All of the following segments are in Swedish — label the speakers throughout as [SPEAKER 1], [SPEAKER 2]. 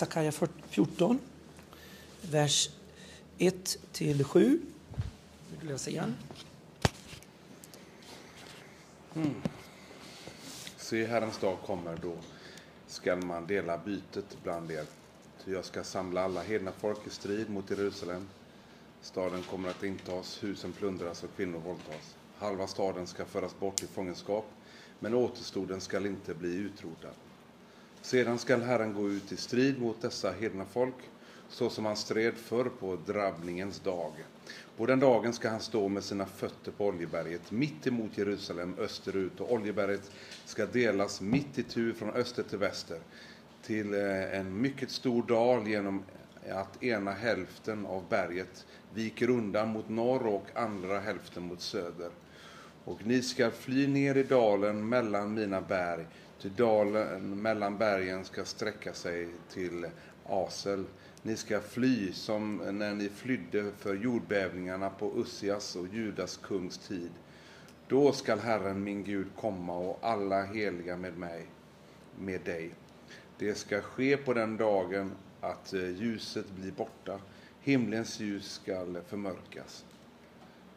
[SPEAKER 1] Sakaja 14, vers 1 till 7. Vill du läsa igen? Mm.
[SPEAKER 2] Se, Herrens dag kommer då skall man dela bytet bland er. Ty jag ska samla alla hedna folk i strid mot Jerusalem. Staden kommer att intas, husen plundras och kvinnor våldtas. Halva staden ska föras bort i fångenskap, men återstoden skall inte bli utrotad. Sedan skall Herren gå ut i strid mot dessa hedna folk, så som han stred förr på drabbningens dag. På den dagen ska han stå med sina fötter på Oljeberget, mitt emot Jerusalem, österut, och Oljeberget ska delas mitt i tur från öster till väster, till eh, en mycket stor dal genom att ena hälften av berget viker undan mot norr och andra hälften mot söder. Och ni ska fly ner i dalen mellan mina berg, ty dalen mellan bergen ska sträcka sig till Asel. Ni ska fly som när ni flydde för jordbävningarna på Ussias och Judas kungs tid. Då skall Herren min Gud komma och alla heliga med mig, med dig. Det ska ske på den dagen att eh, ljuset blir borta, himlens ljus skall förmörkas.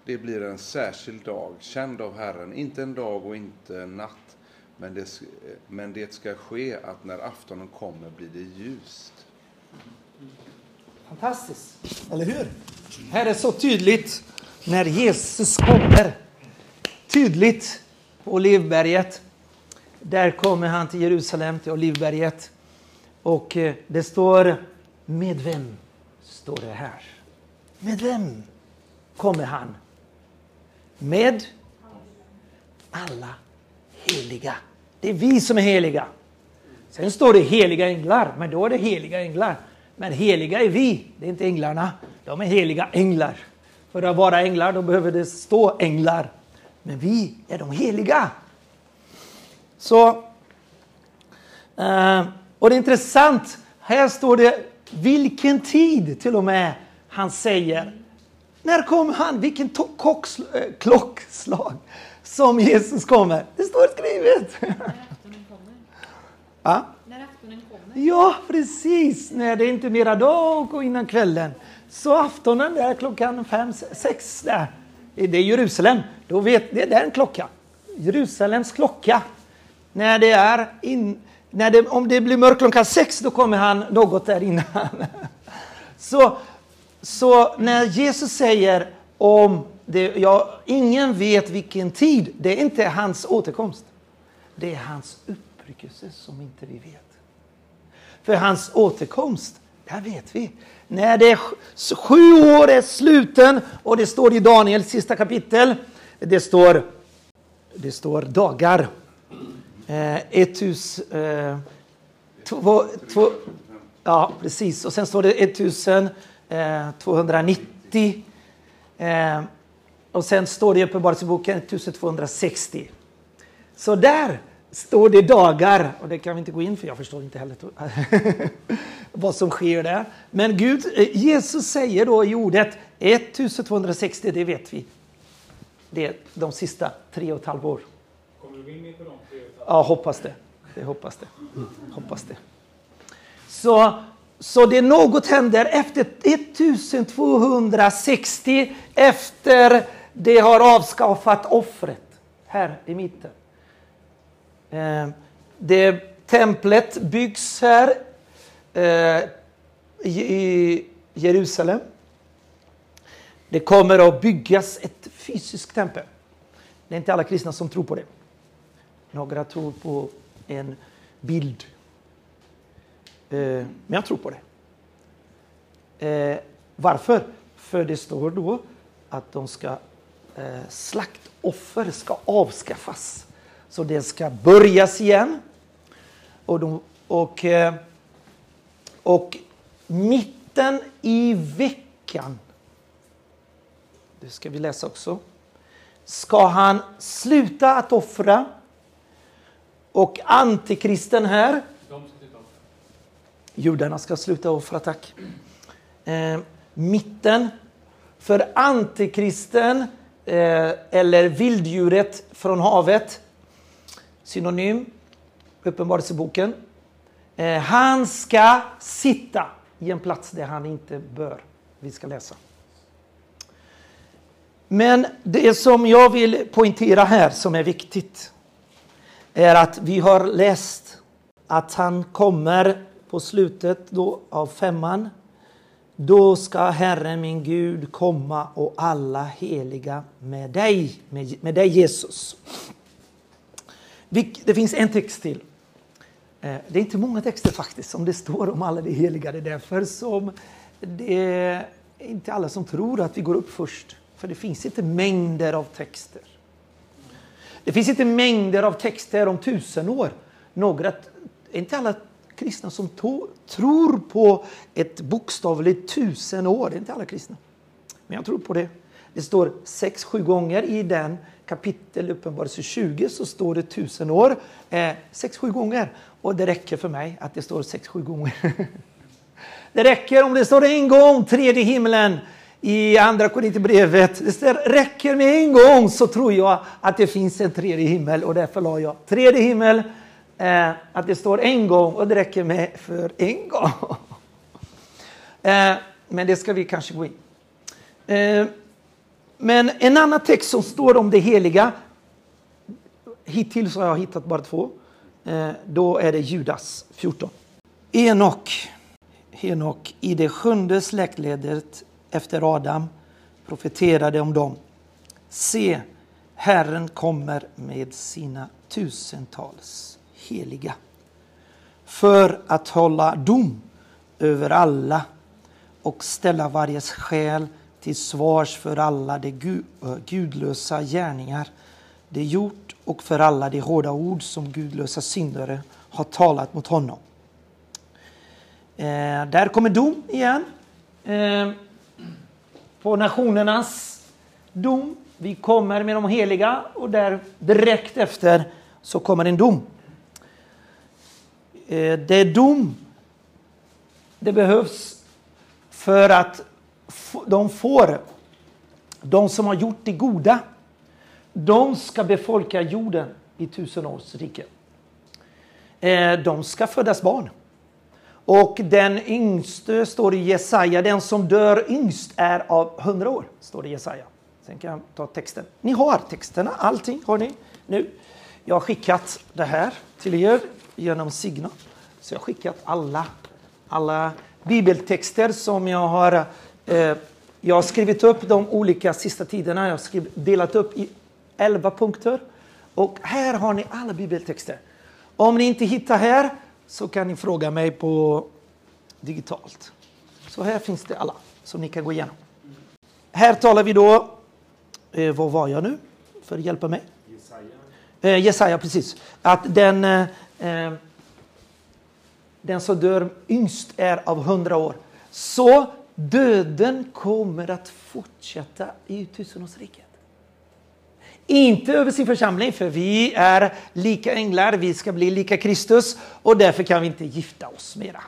[SPEAKER 2] Det blir en särskild dag, känd av Herren, inte en dag och inte en natt, men det, men det ska ske att när aftonen kommer blir det ljust.
[SPEAKER 1] Fantastiskt, eller hur? Här är så tydligt när Jesus kommer. Tydligt på Olivberget. Där kommer han till Jerusalem, till Olivberget. Och eh, det står med vem? Står det här. Med vem kommer han? Med alla heliga. Det är vi som är heliga. Sen står det heliga änglar, men då är det heliga änglar. Men heliga är vi, det är inte änglarna. De är heliga änglar. För att vara änglar då behöver det stå änglar. Men vi är de heliga. Så, eh, och det är intressant, här står det vilken tid till och med han säger. När kommer han? Vilken äh, klockslag som Jesus kommer. Det står skrivet.
[SPEAKER 3] När aftonen kommer.
[SPEAKER 1] Ja?
[SPEAKER 3] När aftonen kommer.
[SPEAKER 1] Ja, precis. När det inte är mera dag och innan kvällen. Så aftonen där klockan fem, sex där. Det är Jerusalem. Då vet, det är den klockan. Jerusalems klocka. När det är in, när det, om det blir mörkt klockan sex, då kommer han något där innan. Så, så när Jesus säger om det, ja, ingen vet vilken tid, det är inte hans återkomst. Det är hans uppryckelse som inte vi vet. För hans återkomst, där vet vi. När det är sju år är sluten och det står i Daniels sista kapitel. Det står, det står dagar. Eh, 1000, eh, två, två, ja, precis. Och sen står det 1290. Eh, och sen står det i Uppenbarelseboken 1260. Så där står det dagar, och det kan vi inte gå in för jag förstår inte heller vad som sker där. Men Gud, eh, Jesus säger då i ordet 1260, det vet vi. Det är de sista tre och ett halvt år.
[SPEAKER 4] Kommer du in på de tre?
[SPEAKER 1] Ja, hoppas det. det hoppas det. Hoppas det. Så, så det något händer efter 1260 efter det har avskaffat offret här i mitten. Eh, det, templet byggs här eh, i Jerusalem. Det kommer att byggas ett fysiskt tempel. Det är inte alla kristna som tror på det. Några tror på en bild. Eh, men jag tror på det. Eh, varför? För det står då att de ska Eh, slaktoffer ska avskaffas. Så det ska börjas igen. Och, de, och, eh, och mitten i veckan, det ska vi läsa också, ska han sluta att offra. Och antikristen här, judarna ska sluta offra, tack. Eh, mitten, för antikristen Eh, eller vilddjuret från havet synonym, Uppenbarelseboken. Eh, han ska sitta i en plats där han inte bör. Vi ska läsa. Men det som jag vill poängtera här som är viktigt är att vi har läst att han kommer på slutet då av femman. Då ska Herren min Gud komma och alla heliga med dig, med, med dig Jesus. Det finns en text till. Eh, det är inte många texter faktiskt som det står om alla de heliga. Det är därför som det är inte alla som tror att vi går upp först. För det finns inte mängder av texter. Det finns inte mängder av texter om tusen år. Några, inte alla kristna som to, tror på ett bokstavligt tusen år. Det är inte alla kristna. Men jag tror på det. Det står sex, sju gånger i den kapitel Uppenbarelse 20 så står det tusen år. Eh, sex, sju gånger. Och det räcker för mig att det står sex, sju gånger. det räcker om det står en gång, tredje himlen i andra Korinthierbrevet. Det räcker med en gång så tror jag att det finns en tredje himmel och därför la jag tredje himmel. Eh, att det står en gång och det räcker med för en gång. eh, men det ska vi kanske gå in. Eh, men en annan text som står om det heliga. Hittills har jag hittat bara två. Eh, då är det Judas 14. Enok, Enok i det sjunde släktledet efter Adam profeterade om dem. Se, Herren kommer med sina tusentals heliga för att hålla dom över alla och ställa varje själ till svars för alla de gudlösa gärningar de gjort och för alla de hårda ord som gudlösa syndare har talat mot honom. Eh, där kommer dom igen. Eh, på nationernas dom. Vi kommer med de heliga och där direkt efter så kommer en dom. Eh, det är dom. Det behövs för att de får, de som har gjort det goda, de ska befolka jorden i tusenårsriket. Eh, de ska födas barn. Och den yngste, står det i Jesaja, den som dör yngst är av hundra år, står det i Jesaja. Sen kan jag ta texten. Ni har texterna, allting har ni nu. Jag har skickat det här till er genom Signa. Så jag har skickat alla, alla bibeltexter som jag har eh, jag har skrivit upp de olika sista tiderna. Jag har delat upp i elva punkter. Och här har ni alla bibeltexter. Om ni inte hittar här så kan ni fråga mig på digitalt. Så här finns det alla som ni kan gå igenom. Här talar vi då, eh, vad var jag nu? För att hjälpa mig? Jesaja. Eh, Jesaja, precis. Att den, eh, den som dör yngst är av hundra år. Så döden kommer att fortsätta i tusenårsriket. Inte över sin församling, för vi är lika änglar, vi ska bli lika Kristus och därför kan vi inte gifta oss mera.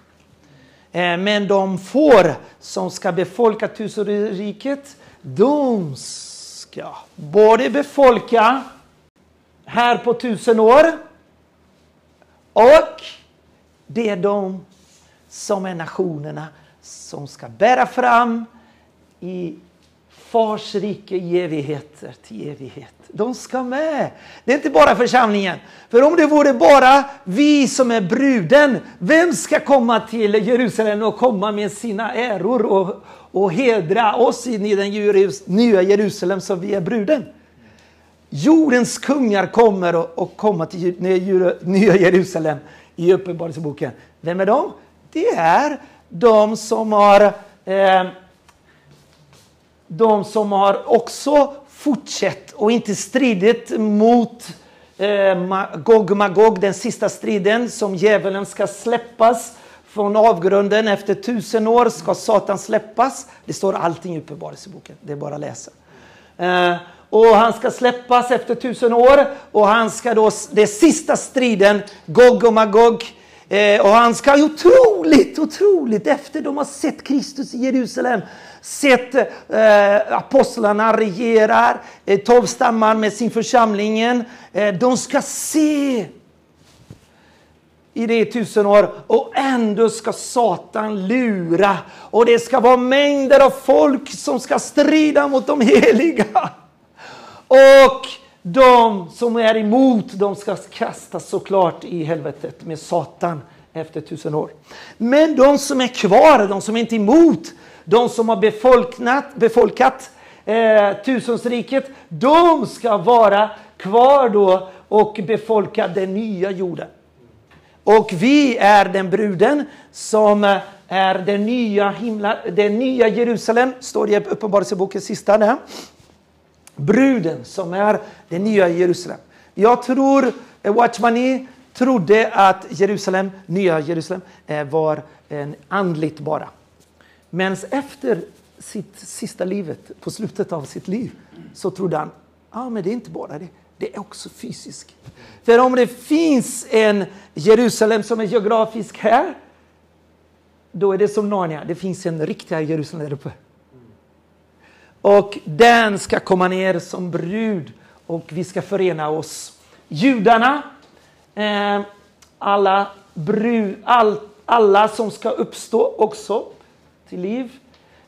[SPEAKER 1] Eh, men de får som ska befolka tusenriket, de ska både befolka här på tusen år och det är de som är nationerna som ska bära fram i Fars rike i evigheter till evighet. De ska med. Det är inte bara församlingen. För om det vore bara vi som är bruden, vem ska komma till Jerusalem och komma med sina äror och, och hedra oss in i den nya Jerusalem som vi är bruden? Jordens kungar kommer och, och kommer till nya Jerusalem i Uppenbarelseboken. Vem är de? Det är de som har eh, de som har också fortsatt och inte stridit mot eh, Gog Magog, den sista striden som djävulen ska släppas från avgrunden. Efter tusen år ska Satan släppas. Det står allting i Uppenbarelseboken, det är bara att läsa. Eh, och han ska släppas efter tusen år och han ska då, det sista striden, Gog och Magog, eh, och han ska otroligt, otroligt efter de har sett Kristus i Jerusalem sett eh, apostlarna regera, eh, tolv stammar med sin församlingen. Eh, de ska se i det tusen år och ändå ska Satan lura. Och det ska vara mängder av folk som ska strida mot de heliga. Och de som är emot, de ska kastas såklart i helvetet med Satan efter tusen år. Men de som är kvar, de som är inte emot, de som har befolkat, befolkat eh, tusensriket, de ska vara kvar då och befolka den nya jorden. Och vi är den bruden som eh, är den nya himla, den nya Jerusalem, står det i Uppenbarelsebokens sista där. Bruden som är det nya Jerusalem. Jag tror, eh, Watchmani e, trodde att Jerusalem, nya Jerusalem, eh, var en andligt bara. Men efter sitt sista livet, på slutet av sitt liv, så trodde han, ja ah, men det är inte bara det, det är också fysiskt. För om det finns en Jerusalem som är geografisk här, då är det som Narnia, det finns en riktig Jerusalem där uppe. Och den ska komma ner som brud och vi ska förena oss. Judarna, eh, alla, brud, all, alla som ska uppstå också till liv.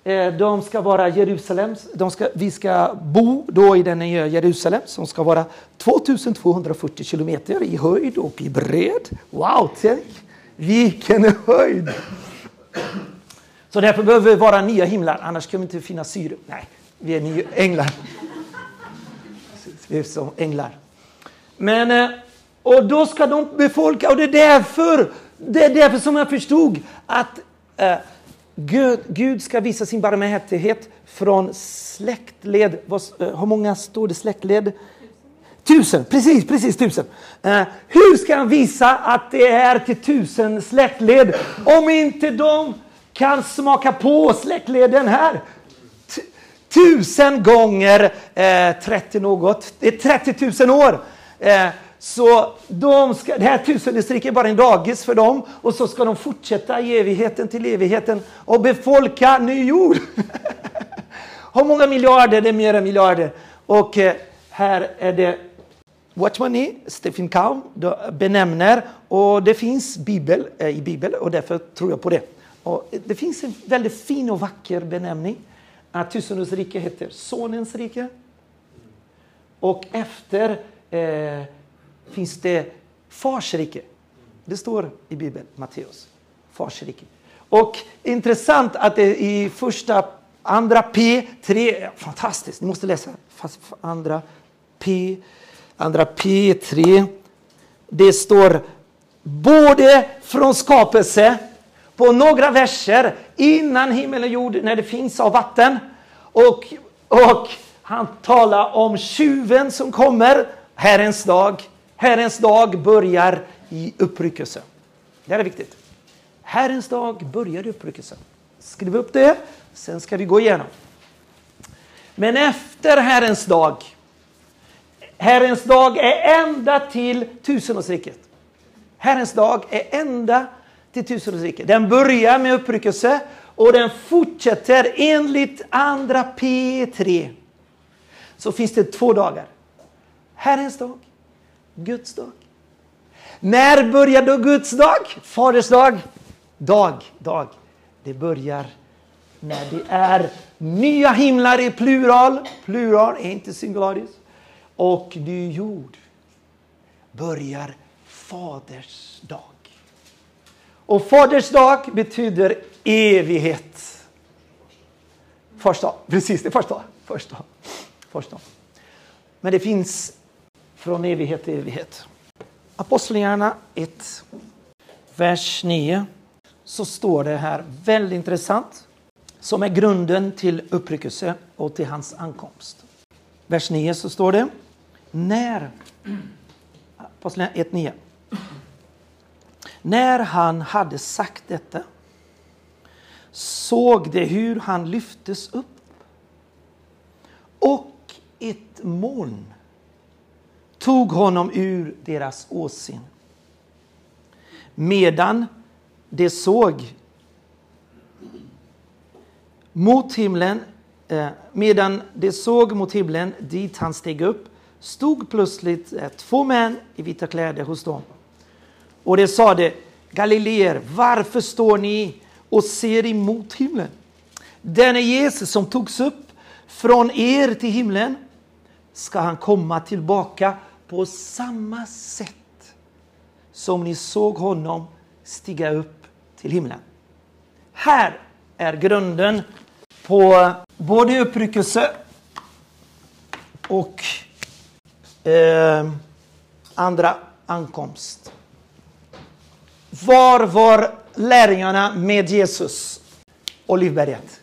[SPEAKER 1] Eh, de ska vara Jerusalem. De ska, vi ska bo då i den nya Jerusalem som ska vara 2240 kilometer i höjd och i bredd. Wow, tänk vilken höjd! Så därför behöver vi vara nya himlar, annars kommer det inte finnas syre. Nej, vi är nio änglar. Vi är som änglar. Men, eh, och då ska de befolka, och det är därför, det är därför som jag förstod att eh, Gud, Gud ska visa sin barmhärtighet från släktled. Vad, eh, hur många står det släktled? Tusen, precis, precis tusen. Eh, hur ska han visa att det är till tusen släktled om inte de kan smaka på släktleden här? Tusen gånger eh, 30 något, det är 30 000 år. Eh, så de ska, det här tusendestriket är bara en dagis för dem och så ska de fortsätta i evigheten till evigheten och befolka ny jord. Hur många miljarder? Det är mer än miljarder. Och eh, här är det Watchmani, Stephen Kaum benämner och det finns bibel, eh, i Bibeln och därför tror jag på det. Och det finns en väldigt fin och vacker benämning. Att tusenårs rike heter Sonens rike. Och efter eh, finns det fars rike. Det står i Bibeln, Matteus. Fars rike. Och intressant att det i första, andra P, 3, fantastiskt, ni måste läsa. Andra P, andra P, 3. Det står både från skapelse, på några verser innan himmel och jord, när det finns av vatten. Och, och han talar om tjuven som kommer, Herrens dag. Herrens dag börjar i uppryckelse. Det här är viktigt. Herrens dag börjar i uppryckelse. Skriv upp det, sen ska vi gå igenom. Men efter Herrens dag, Herrens dag är ända till tusenårsriket. Herrens dag är ända till rike. Den börjar med uppryckelse och den fortsätter enligt andra P3. Så finns det två dagar. Herrens dag Guds dag. När börjar då Guds dag? Faders dag? Dag, dag. Det börjar när det är nya himlar i plural, plural är inte singularis, och ny jord börjar Faders dag. Och Faders dag betyder evighet. Första, precis, det första. första, första. Men det finns från evighet till evighet. Apostlagärningarna 1, vers 9, så står det här väldigt intressant som är grunden till uppryckelse och till hans ankomst. Vers 9 så står det när Apostlagärningarna 1, 9. När han hade sagt detta såg de hur han lyftes upp och ett moln tog honom ur deras åsyn. Medan de såg mot himlen, eh, medan de såg mot himlen dit han steg upp, stod plötsligt eh, två män i vita kläder hos dem. Och det sade, Galileer, varför står ni och ser emot himlen? Denne Jesus som togs upp från er till himlen ska han komma tillbaka på samma sätt som ni såg honom stiga upp till himlen. Här är grunden på både uppryckelse och eh, andra ankomst. Var var lärjungarna med Jesus? Olivberget.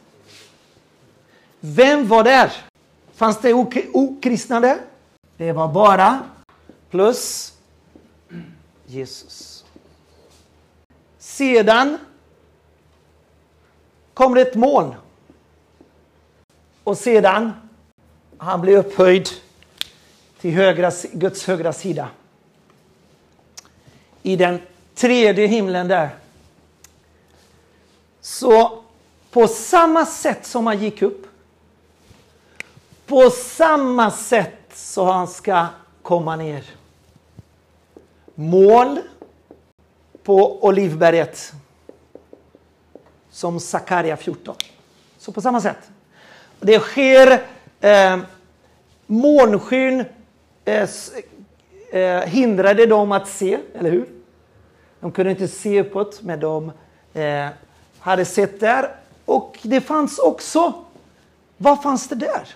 [SPEAKER 1] Vem var där? Fanns det okristna där? Det var bara plus Jesus. Sedan kom det ett moln. Och sedan han blev upphöjd till högra, Guds högra sida. I den tredje himlen där. Så på samma sätt som han gick upp på samma sätt så han ska komma ner. Mål på Olivberget som Sakaria 14. Så på samma sätt. Det sker eh, månskyn eh, eh, hindrade dem att se, eller hur? De kunde inte se uppåt, men de eh, hade sett där. Och det fanns också, vad fanns det där?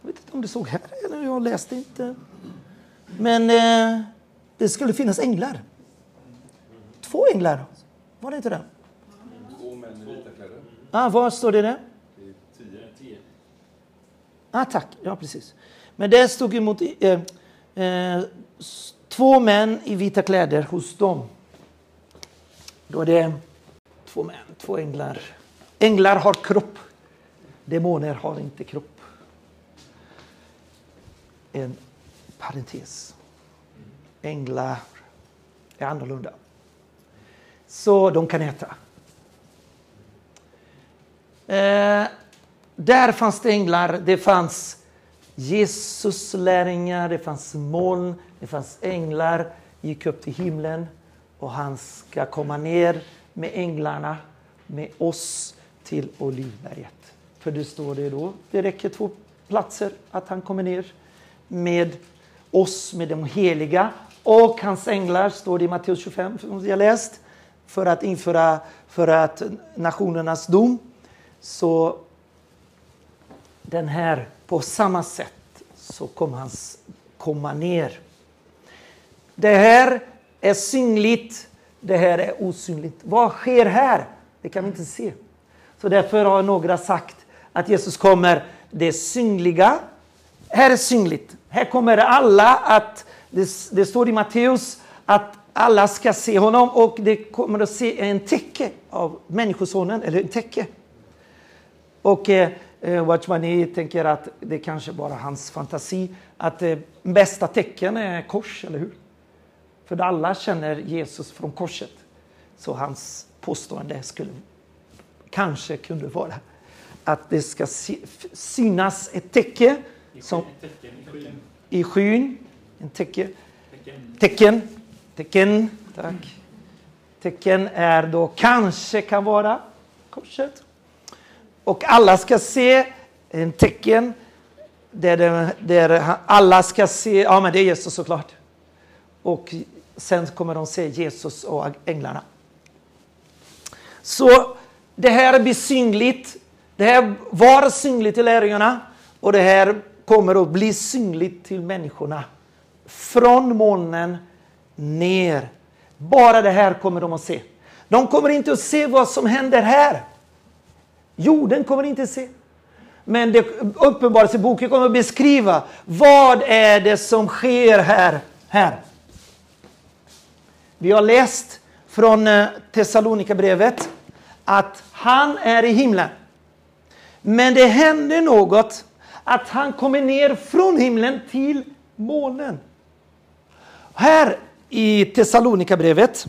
[SPEAKER 1] Jag vet inte om det såg här, eller jag läste inte. Men eh, det skulle finnas änglar. Två änglar. Var det inte det?
[SPEAKER 2] Två män i vita kläder.
[SPEAKER 1] Ah, var står det där? Ah, tack, ja precis. Men det stod emot eh, eh, två män i vita kläder hos dem. Då är det två män, två änglar. Änglar har kropp. Demoner har inte kropp. En parentes. Änglar är annorlunda. Så de kan äta. Eh, där fanns det änglar, det fanns Jesus lärjungar, det fanns moln, det fanns änglar, gick upp till himlen och han ska komma ner med änglarna, med oss till Olivberget. För det står det då, det räcker två platser att han kommer ner med oss, med de heliga och hans änglar, står det i Matteus 25 som vi har läst, för att införa för att nationernas dom. Så den här, på samma sätt så kommer han komma ner. Det här är synligt, det här är osynligt. Vad sker här? Det kan vi inte se. Så därför har några sagt att Jesus kommer, det synliga. Här är synligt. Här kommer alla att, det, det står i Matteus att alla ska se honom och det kommer att se en täcke av Människosonen, eller en täcke. Och eh, eh Watchmani tänker att det kanske bara är hans fantasi att eh, bästa tecken är kors, eller hur? För alla känner Jesus från korset. Så hans påstående skulle kanske kunde vara att det ska synas ett täcke som, i skyn. En täcke. Tecken. Tecken. Tack. Tecken är då kanske kan vara korset. Och alla ska se en tecken där, det, där alla ska se, ja men det är Jesus såklart. Och sen kommer de se Jesus och änglarna. Så det här blir synligt. Det här var synligt till lärjungarna och det här kommer att bli synligt till människorna. Från molnen ner. Bara det här kommer de att se. De kommer inte att se vad som händer här. Jorden kommer inte att se. Men det uppenbarelseboken kommer att beskriva vad är det som sker här. här. Vi har läst från eh, Thessalonikabrevet att han är i himlen. Men det händer något att han kommer ner från himlen till molnen. Här i Thessalonikabrevet,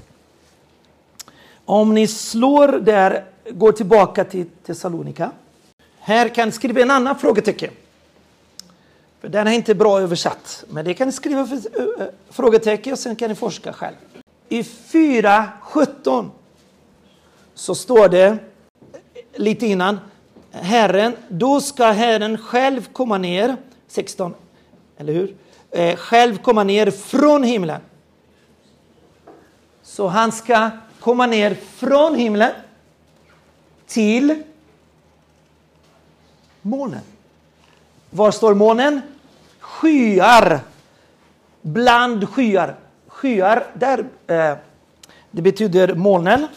[SPEAKER 1] om ni slår där, går tillbaka till Thessalonika. Här kan ni skriva en annan frågetecken. För den är inte bra översatt. Men det kan ni skriva för, ö, ö, frågetecken och sen kan ni forska själv. I 4.17 så står det lite innan. Herren, då ska Herren själv komma ner, 16, eller hur? Eh, själv komma ner från himlen. Så han ska komma ner från himlen till månen. Var står månen? Skyar. Bland skyar. Skyar, där, eh, det betyder molnen.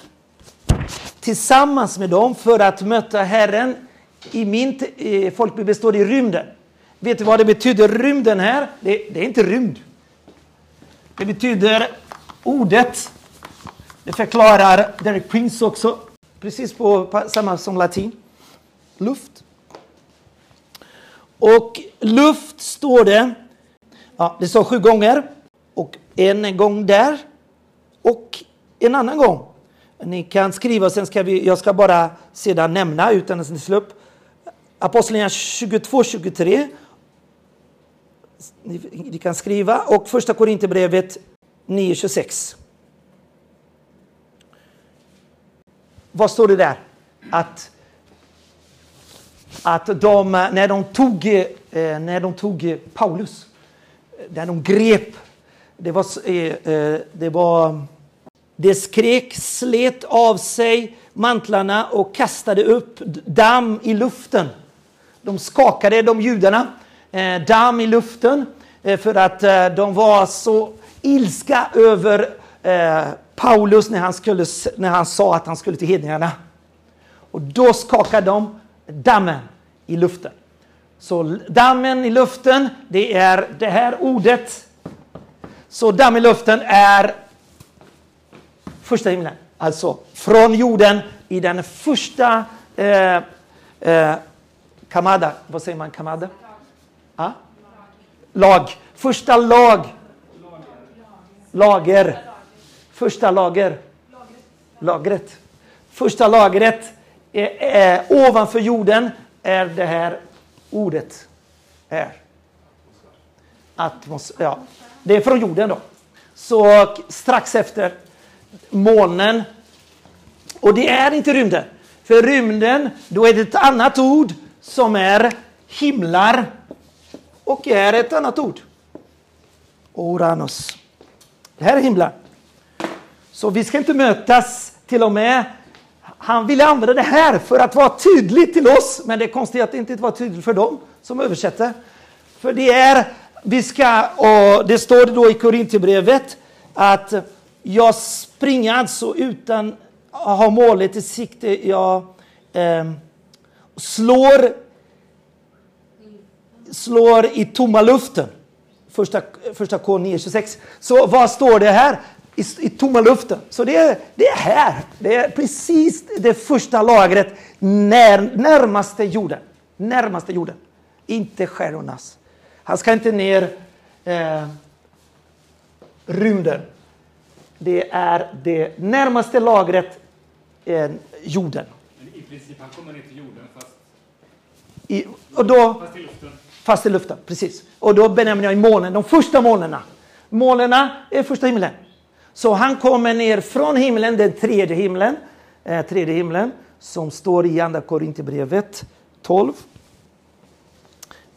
[SPEAKER 1] Tillsammans med dem för att möta Herren. I min eh, folkbibel står det i rymden. Vet du vad det betyder rymden här? Det, det är inte rymd. Det betyder ordet. Det förklarar Derek Prince också. Precis på, på samma som latin. Luft. Och luft står det. Ja, det står sju gånger. Och en gång där. Och en annan gång. Ni kan skriva, sen ska vi, jag ska bara sedan nämna utan att ni slår upp. Apostlagärningarna 22, 23. Ni, ni kan skriva. Och första Korinthierbrevet 9, 26. Vad står det där? Att, att de, när de tog, eh, när de tog Paulus, när de grep, det var, eh, eh, det var, det skrek, slet av sig mantlarna och kastade upp damm i luften. De skakade, de judarna, eh, damm i luften för att de var så ilska över Paulus när han, skulle, när han sa att han skulle till hedningarna. Och då skakade de dammen i luften. Så dammen i luften, det är det här ordet. Så damm i luften är första himlen. Alltså från jorden i den första eh, eh, kamada. Vad säger man kamada? Ah? Lag. Första lag. Lager. Första lager. Lagret. Första lagret eh, ovanför jorden är det här ordet. Är. Atmos ja. Det är från jorden då. Så strax efter månen. Och det är inte rymden. För rymden, då är det ett annat ord som är himlar. Och är ett annat ord. Oranus. Det här är himlar. Så vi ska inte mötas till och med. Han ville använda det här för att vara tydligt till oss, men det är konstigt att det inte var tydligt för dem som översätter. För det är, vi ska, och det står då i Korintierbrevet att jag springer alltså utan att ha målet i sikte. Jag eh, slår, slår i tomma luften. Första, första K 926. Så vad står det här? i, i tomma luften. Så det är, det är här. Det är precis det första lagret när, närmaste jorden. Närmaste jorden. Inte stjärnornas. Han ska inte ner eh, rymden. Det är det närmaste lagret eh, jorden.
[SPEAKER 4] Men i princip, han kommer ner till jorden fast,
[SPEAKER 1] I, och då,
[SPEAKER 4] fast i luften.
[SPEAKER 1] fast i luften, precis. Och då benämner jag molnen, de första molnerna. Molnerna är första himlen. Så han kommer ner från himlen, den tredje himlen, eh, tredje himlen som står i Andra Korinthierbrevet 12.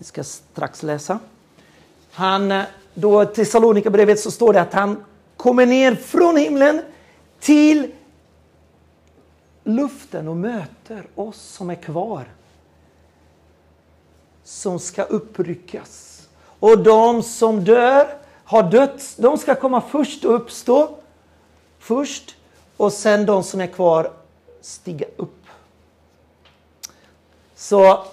[SPEAKER 1] Vi ska strax läsa. Han, då då Thessalonikerbrevet så står det att han kommer ner från himlen till luften och möter oss som är kvar. Som ska uppryckas. Och de som dör har dött, de ska komma först och uppstå. Först. Och sen de som är kvar stiga upp. Så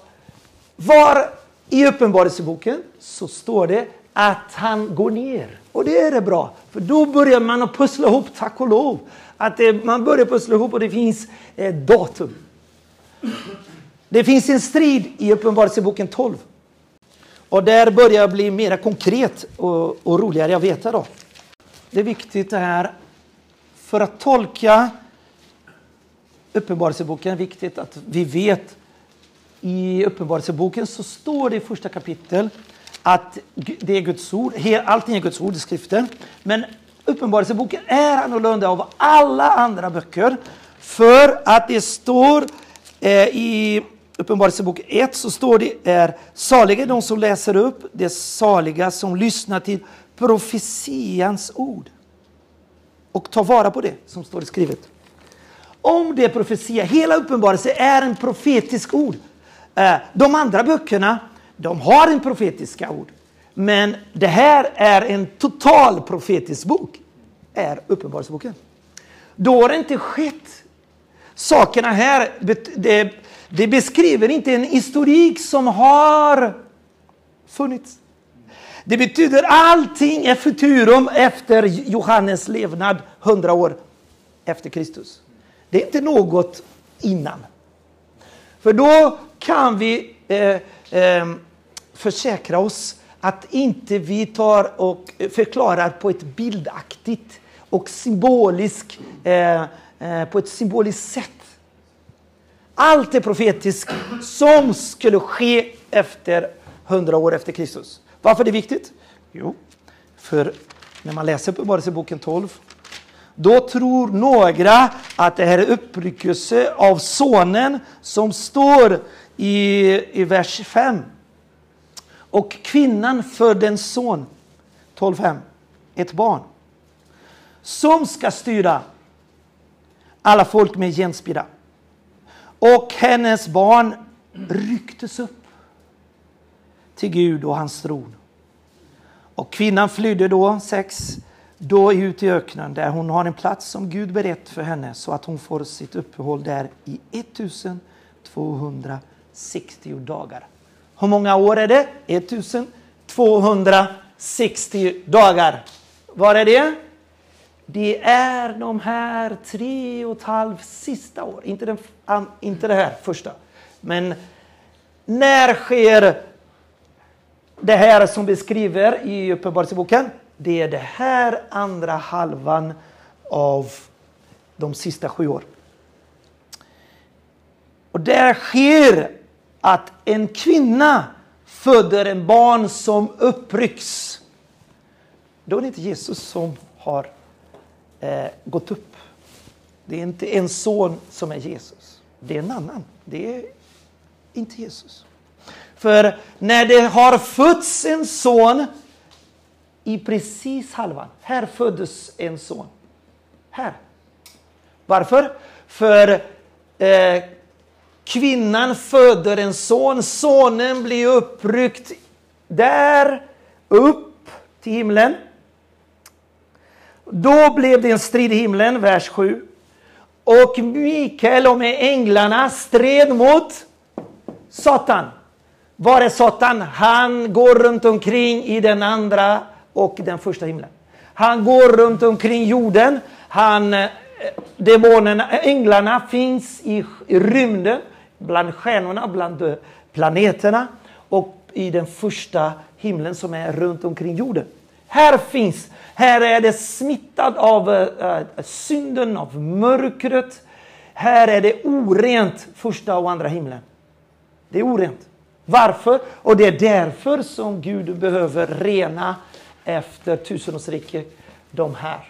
[SPEAKER 1] var i Uppenbarelseboken så står det att han går ner. Och det är det bra. För då börjar man att pussla ihop, tack och lov. Att det, man börjar pussla ihop och det finns ett datum. Det finns en strid i Uppenbarelseboken 12. Och där börjar jag bli mer konkret och, och roligare att veta då. Det är viktigt det här för att tolka Uppenbarelseboken är viktigt att vi vet i Uppenbarelseboken så står det i första kapitel att det är Guds ord, allting är Guds ord i skriften. Men Uppenbarelseboken är annorlunda av alla andra böcker. För att det står eh, i Uppenbarelsebok 1 så står det är saliga de som läser upp, det är saliga som lyssnar till profetians ord. Och tar vara på det som står skrivet. Om det är profetia, hela uppenbarelsen är en profetisk ord. Eh, de andra böckerna, de har en profetiska ord. Men det här är en total profetisk bok, är Uppenbarelseboken. Då har det inte skett sakerna här, det, det beskriver inte en historik som har funnits. Det betyder allting är futurum efter Johannes levnad 100 år efter Kristus. Det är inte något innan. För då kan vi eh, eh, försäkra oss att inte vi tar och förklarar på ett bildaktigt och symboliskt, eh, eh, på ett symboliskt sätt. Allt är profetiskt som skulle ske efter 100 år efter Kristus. Varför är det viktigt? Jo, för när man läser Uppenbarelseboken 12 då tror några att det här är uppryckelse av sonen som står i, i vers 5. Och kvinnan födde en son, 12.5, ett barn, som ska styra alla folk med genspira. Och hennes barn rycktes upp till Gud och hans tron. Och kvinnan flydde då, 6, då ut i öknen där hon har en plats som Gud berett för henne så att hon får sitt uppehåll där i 1200. 60 dagar. Hur många år är det? 1260 dagar. Var är det? Det är de här tre och ett halvt sista år, inte, den, inte det här första. Men när sker det här som beskriver i Uppenbarelseboken? Det är det här andra halvan av de sista sju åren. Och där sker att en kvinna föder en barn som upprycks. Då är det inte Jesus som har eh, gått upp. Det är inte en son som är Jesus. Det är en annan. Det är inte Jesus. För när det har fötts en son i precis halvan. Här föddes en son. Här. Varför? För eh, kvinnan föder en son. Sonen blir uppryckt där upp till himlen. Då blev det en strid i himlen, vers 7. Och Mikael och med änglarna stred mot Satan. Var är Satan? Han går runt omkring i den andra och den första himlen. Han går runt omkring jorden. Han, eh, demonerna, änglarna finns i, i rymden, bland stjärnorna, bland eh, planeterna och i den första himlen som är runt omkring jorden. Här finns, här är det smittad av äh, synden, av mörkret. Här är det orent, första och andra himlen. Det är orent. Varför? Och det är därför som Gud behöver rena efter tusenårsriket de här.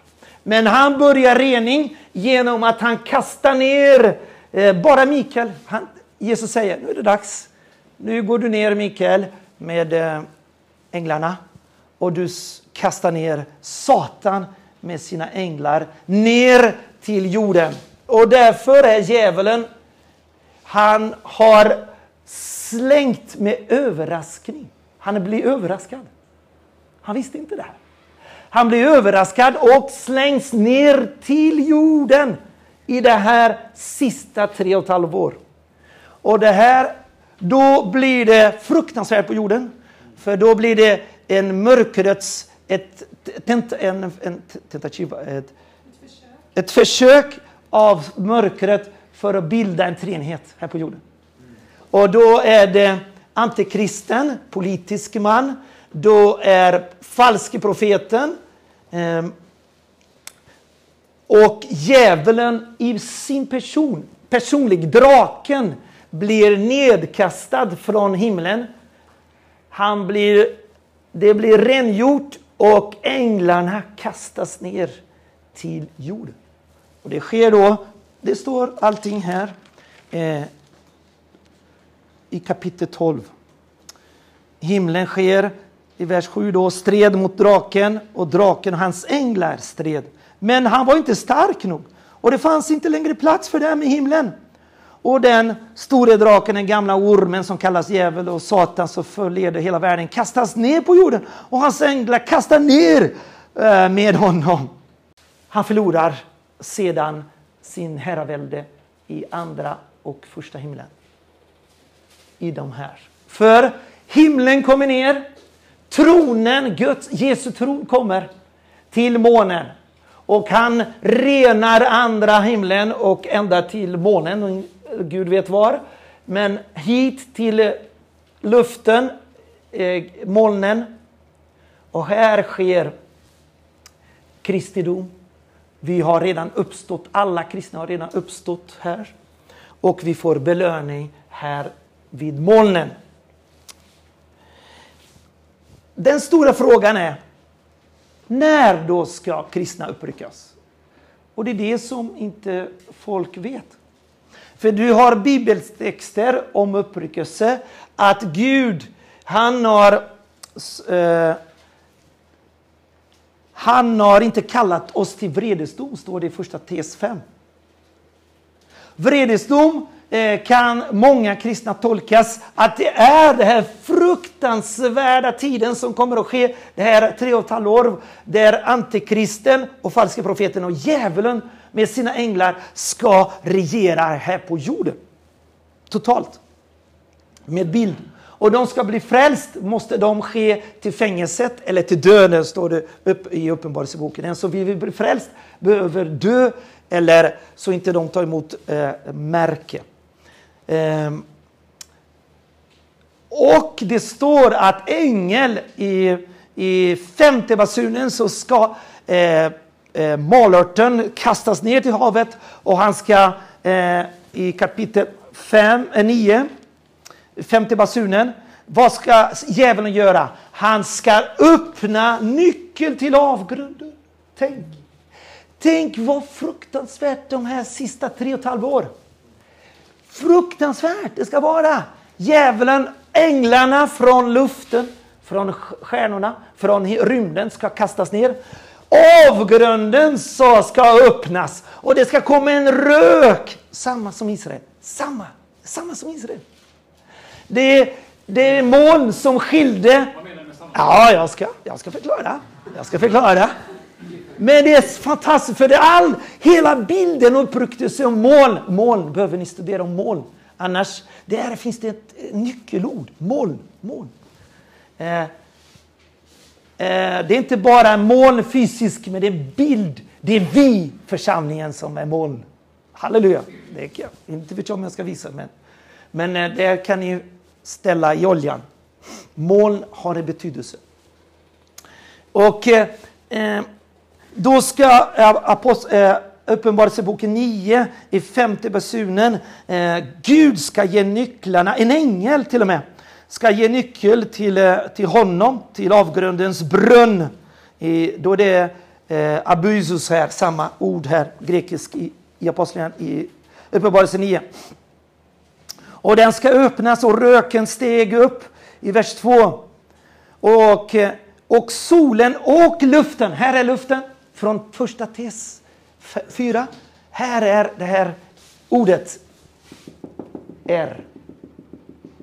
[SPEAKER 1] Men han börjar rening genom att han kastar ner eh, bara Mikael. Han, Jesus säger, nu är det dags. Nu går du ner Mikael med eh, änglarna och du kastar ner Satan med sina änglar ner till jorden. Och därför är djävulen, han har slängt med överraskning. Han blir överraskad. Han visste inte det här. Han blir överraskad och slängs ner till jorden i det här sista tre och ett halvt år. Och det här, då blir det fruktansvärt på jorden. För då blir det en mörkrets, ett, tent, en, en tentativ, ett, ett försök av mörkret för att bilda en treenhet här på jorden. Och då är det antikristen, politisk man. Då är falske profeten. Eh, och djävulen i sin person, personlig, draken, blir nedkastad från himlen. Han blir, det blir rengjort och änglarna kastas ner till jorden. Och det sker då, det står allting här eh, i kapitel 12. Himlen sker i vers 7 då, stred mot draken och draken och hans änglar stred. Men han var inte stark nog och det fanns inte längre plats för dem i himlen. Och den store draken, den gamla ormen som kallas djävul och Satan som förleder hela världen kastas ner på jorden och hans änglar kastar ner eh, med honom. Han förlorar sedan sin herravälde i andra och första himlen. I de här. För himlen kommer ner, tronen, Guds, Jesu tron kommer till månen. Och han renar andra himlen och ända till månen, Gud vet var. Men hit till luften, eh, molnen. Och här sker Kristi dom. Vi har redan uppstått, alla kristna har redan uppstått här. Och vi får belöning här vid molnen. Den stora frågan är, när då ska kristna uppryckas? Och det är det som inte folk vet. För du har bibeltexter om uppryckelse, att Gud, han har eh, han har inte kallat oss till vredesdom, står det i första tes 5. Vredesdom eh, kan många kristna tolkas att det är den här fruktansvärda tiden som kommer att ske, det här tre och ett halvt år, där antikristen och falske profeten och djävulen med sina änglar ska regera här på jorden. Totalt. Med bild. Och de ska bli frälst måste de ske till fängelset eller till döden, står det upp i Uppenbarelseboken. Den som vill bli frälst behöver dö eller så inte de tar emot eh, märke. Ehm. Och det står att ängel i, i femte basunen så ska eh, eh, malörten kastas ner till havet och han ska eh, i kapitel 5, 9 femte basunen. Vad ska djävulen göra? Han ska öppna nyckeln till avgrunden. Tänk. Tänk vad fruktansvärt de här sista tre och ett halvt år. Fruktansvärt det ska vara. Djävulen, änglarna från luften, från stjärnorna, från rymden ska kastas ner. Avgrunden så ska öppnas och det ska komma en rök. Samma som Israel. Samma, samma som Israel. Det, det är moln som skilde.
[SPEAKER 4] Vad menar du med samma?
[SPEAKER 1] Ja, jag ska, jag ska förklara. Jag ska förklara. Men det är fantastiskt, för det all, hela bilden upprycktes om moln. Moln behöver ni studera om moln. Annars, där finns det ett nyckelord. Moln, moln. Eh, Eh, det är inte bara moln fysiskt, men det är en bild. Det är vi, församlingen, som är moln. Halleluja. Det kan, inte vet jag om jag ska visa, men, men eh, det kan ni ställa i oljan. Moln har en betydelse. Och eh, eh då ska eh, eh Uppenbarelseboken 9 i femte basunen. Eh, Gud ska ge nycklarna, en ängel till och med, ska ge nyckel till, eh, till honom, till avgrundens brunn. I, då det är eh, abusus här, samma ord här, grekisk i, i Apostlagärningarna i Uppenbarelse 9. Och den ska öppnas och röken steg upp i vers 2. Och, eh, och solen och luften, här är luften från första tes 4. Här är det här ordet R.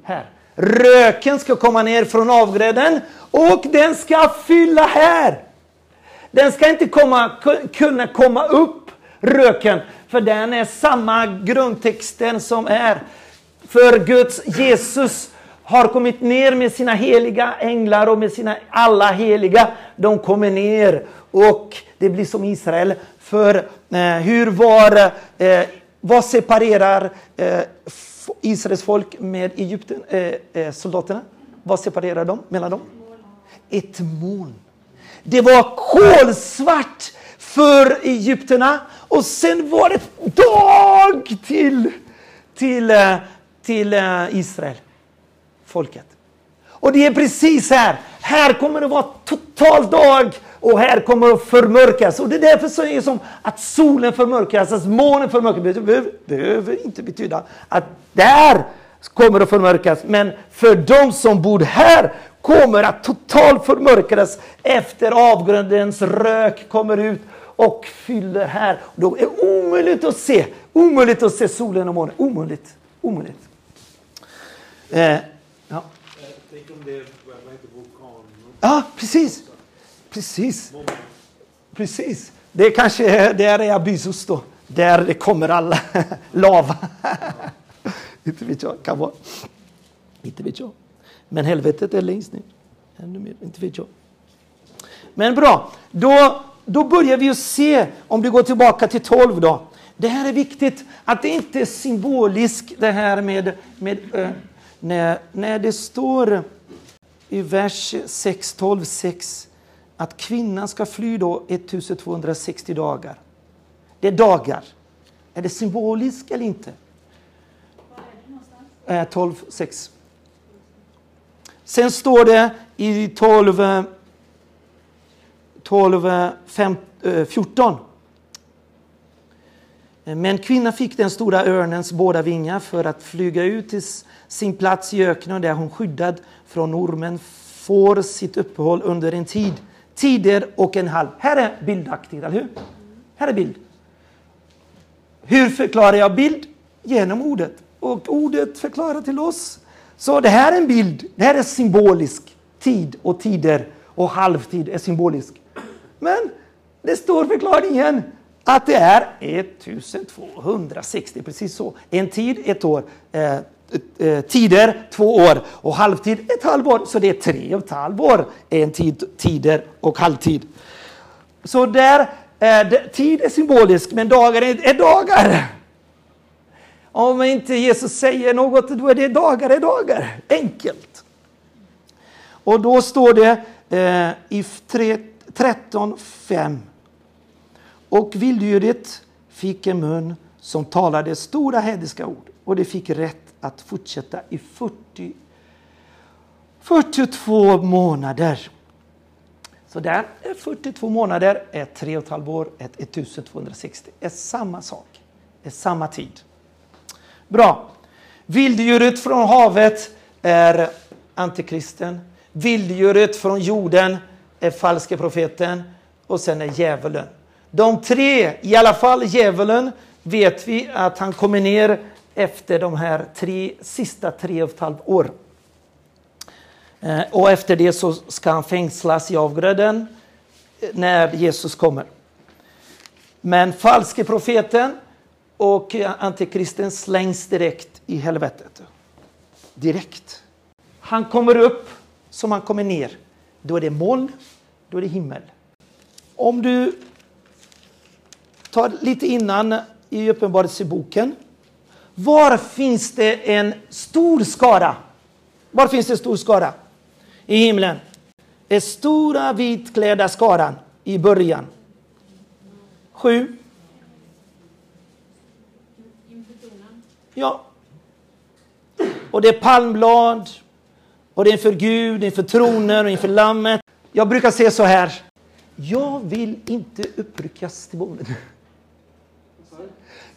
[SPEAKER 1] Här. Röken ska komma ner från avgrädden och den ska fylla här. Den ska inte komma, kunna komma upp, röken, för den är samma grundtexten som är för Guds Jesus har kommit ner med sina heliga änglar och med sina alla heliga. De kommer ner och det blir som Israel. För eh, hur var, eh, vad separerar eh, Israels folk med Egypten, eh, eh, soldaterna? Vad separerar dem, mellan dem? Ett moln. Det var kolsvart för egyptierna och sen var det dag till, till eh, till eh, Israel, folket. Och det är precis här. Här kommer det vara total dag och här kommer det förmörkas. Och det är därför så är det som att solen förmörkas, att månen förmörkas. Det behöver, behöver inte betyda att där kommer att förmörkas. Men för de som bor här kommer att totalt förmörkas efter avgrundens rök kommer ut och fyller här. Då är det omöjligt att se. Omöjligt att se solen och månen. Omöjligt. Omöjligt. Eh, ja.
[SPEAKER 5] Tänk om det heter vulkan?
[SPEAKER 1] ja, precis. Precis. Precis. Det är kanske där är Abyssos då. Där det kommer alla lava. Inte vet jag. Kan vara. Inte vet jag. Men helvetet är längst ner. Ännu mer. Inte vet jag. Men bra. Då, då börjar vi se, om du går tillbaka till 12 då. Det här är viktigt att det inte är symboliskt det här med, med äh, när, när det står i vers 6, 12, 6 att kvinnan ska fly då 1260 dagar. Det är dagar. Är det symboliskt eller inte?
[SPEAKER 3] Var är det någonstans?
[SPEAKER 1] 12, 6. Sen står det i 12, 12 5, 14. Men kvinnan fick den stora örnens båda vingar för att flyga ut till sin plats i öknen där hon skyddad från ormen får sitt uppehåll under en tid, tider och en halv. Här är bildaktigt, eller hur? Här är bild. Hur förklarar jag bild? Genom ordet. Och ordet förklarar till oss. Så det här är en bild. Det här är symbolisk. Tid och tider och halvtid är symbolisk. Men det står förklaringen att det är 1260, precis så. En tid, ett år. Eh, Eh, tider, två år. Och halvtid, ett halvår. Så det är tre och ett halvår. En tid, tider och halvtid. Så där, tid är symbolisk, men dagar är, är dagar. Om inte Jesus säger något, då är det dagar är dagar. Enkelt. Och då står det eh, i 13.5. Och vilddjuret fick en mun som talade stora hädiska ord och det fick rätt att fortsätta i 40, 42 månader. Så där är 42 månader, är 3,5 år, är 1260. är samma sak, är samma tid. Bra. Vilddjuret från havet är antikristen. Vilddjuret från jorden är falske profeten och sen är djävulen. De tre, i alla fall djävulen, vet vi att han kommer ner efter de här tre, sista tre och ett halvt år. Eh, Och efter det så ska han fängslas i avgrunden eh, när Jesus kommer. Men falske profeten och antikristen slängs direkt i helvetet. Direkt. Han kommer upp som han kommer ner. Då är det moln, då är det himmel. Om du tar lite innan i Uppenbarelseboken. Var finns det en stor skara? Var finns det en stor skara? I himlen. Den stora vitklädda skaran i början. Sju. Ja. Och det är palmblad. Och det är inför Gud, inför tronen och inför lammet. Jag brukar säga så här. Jag vill inte uppryckas till månen.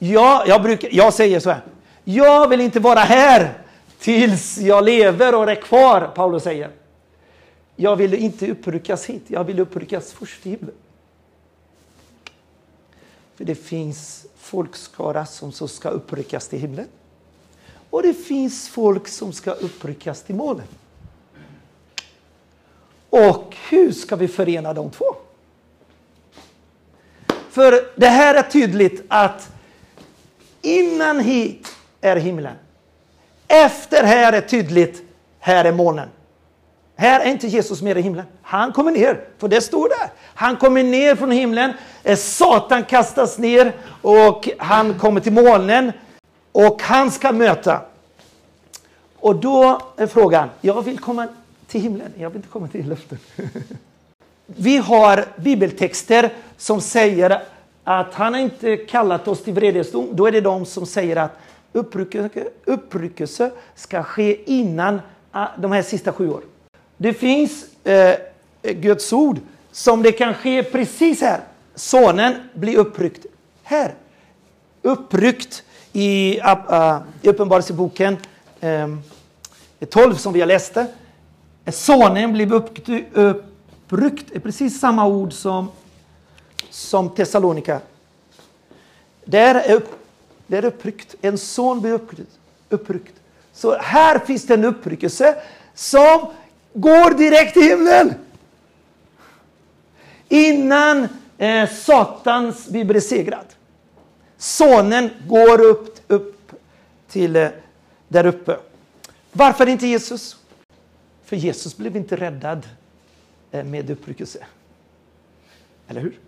[SPEAKER 1] Ja, jag, brukar, jag säger så här. Jag vill inte vara här tills jag lever och är kvar, Paulus säger. Jag vill inte uppryckas hit, jag vill uppryckas först till himlen. För det finns folkskara som så ska uppryckas till himlen. Och det finns folk som ska uppryckas till månen. Och hur ska vi förena de två? För det här är tydligt att innan hit är himlen. Efter här är tydligt, här är månen. Här är inte Jesus mer i himlen. Han kommer ner, för det står där. Han kommer ner från himlen, eh, Satan kastas ner och han kommer till molnen och han ska möta. Och då är frågan, jag vill komma till himlen, jag vill inte komma till luften. Vi har bibeltexter som säger att han har inte kallat oss till vredesdom. Då är det de som säger att uppryckelse, uppryckelse ska ske innan ah, de här sista sju åren. Det finns eh, Guds ord som det kan ske precis här. Sonen blir uppryckt här. Uppryckt i, uh, i Uppenbarelseboken eh, 12 som vi har läste. Sonen blev uppryckt. uppryckt är precis samma ord som, som Thessalonika. Där är, upp, där är uppryckt. En son blir uppryckt, uppryckt. Så här finns det en uppryckelse som går direkt till himlen. Innan eh, Satans blir besegrad. Sonen går upp, upp till eh, där uppe. Varför inte Jesus? För Jesus blev inte räddad eh, med uppryckelse. Eller hur?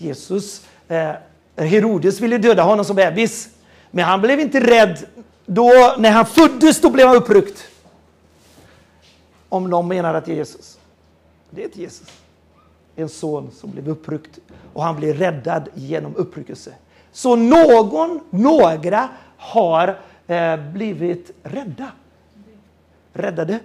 [SPEAKER 1] Jesus, eh, Herodes ville döda honom som bebis. Men han blev inte rädd. Då, när han föddes då blev han uppryckt. Om någon menar att det är Jesus. Det är inte Jesus. En son som blev uppryckt och han blev räddad genom uppryckelse. Så någon, några har eh, blivit rädda. Räddade.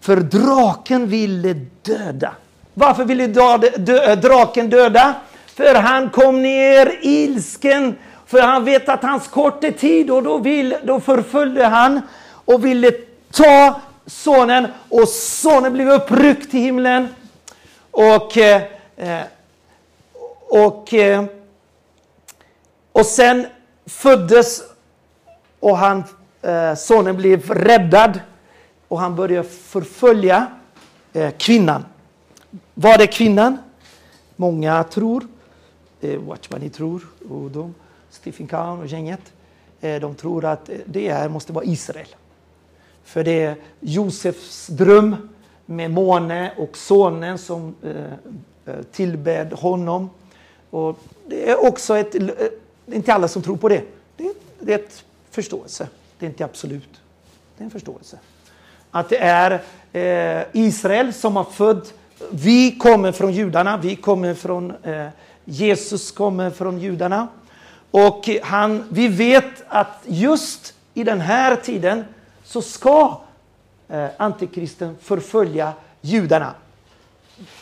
[SPEAKER 1] För draken ville döda. Varför ville äh, draken döda? För han kom ner ilsken. För han vet att hans kort är tid och då, vill, då förföljde han och ville ta sonen och sonen blev uppryckt till himlen. Och, eh, eh, och, eh, och sen föddes och han, eh, sonen blev räddad och han började förfölja eh, kvinnan. Var är kvinnan? Många tror, eh, Watchman tror, och de, Stephen Kahn och gänget, eh, de tror att det här måste vara Israel. För det är Josefs dröm med måne och sonen som eh, eh tillbed honom. Och det är också ett, det är inte alla som tror på det. Det är, det är ett förståelse. Det är inte absolut. Det är en förståelse. Att det är eh, Israel som har fött. Vi kommer från judarna. Vi kommer från eh, Jesus kommer från judarna. Och han, vi vet att just i den här tiden så ska eh, antikristen förfölja judarna.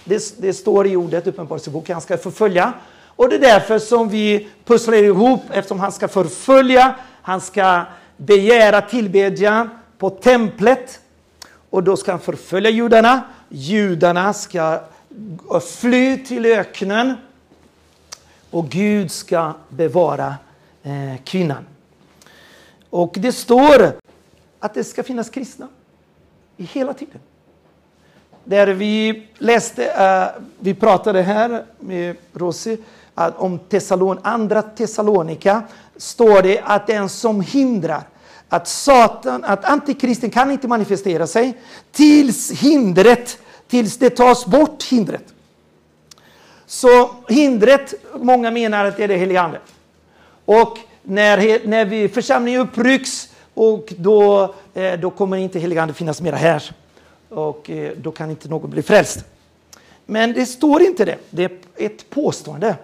[SPEAKER 1] Det, det står i ordet Uppenbarelseboken, han ska förfölja. Och det är därför som vi pusslar ihop, eftersom han ska förfölja, han ska begära tillbedjan på templet. Och då ska han förfölja judarna. Judarna ska fly till öknen. Och Gud ska bevara eh, kvinnan. Och det står att det ska finnas kristna i hela tiden. Där vi läste, uh, vi pratade här med Rosi uh, eh, om Thessalon, andra Thessalonika, står det att den som hindrar att Satan, att antikristen kan inte manifestera sig tills hindret, tills det tas bort hindret. Så hindret, många menar att det är det heliga Ande. Och när, när vi, församlingen upprycks och då, eh, då kommer inte heliga ande finnas mera här. Och eh, då kan inte någon bli frälst. Men det står inte det. Det är ett påstående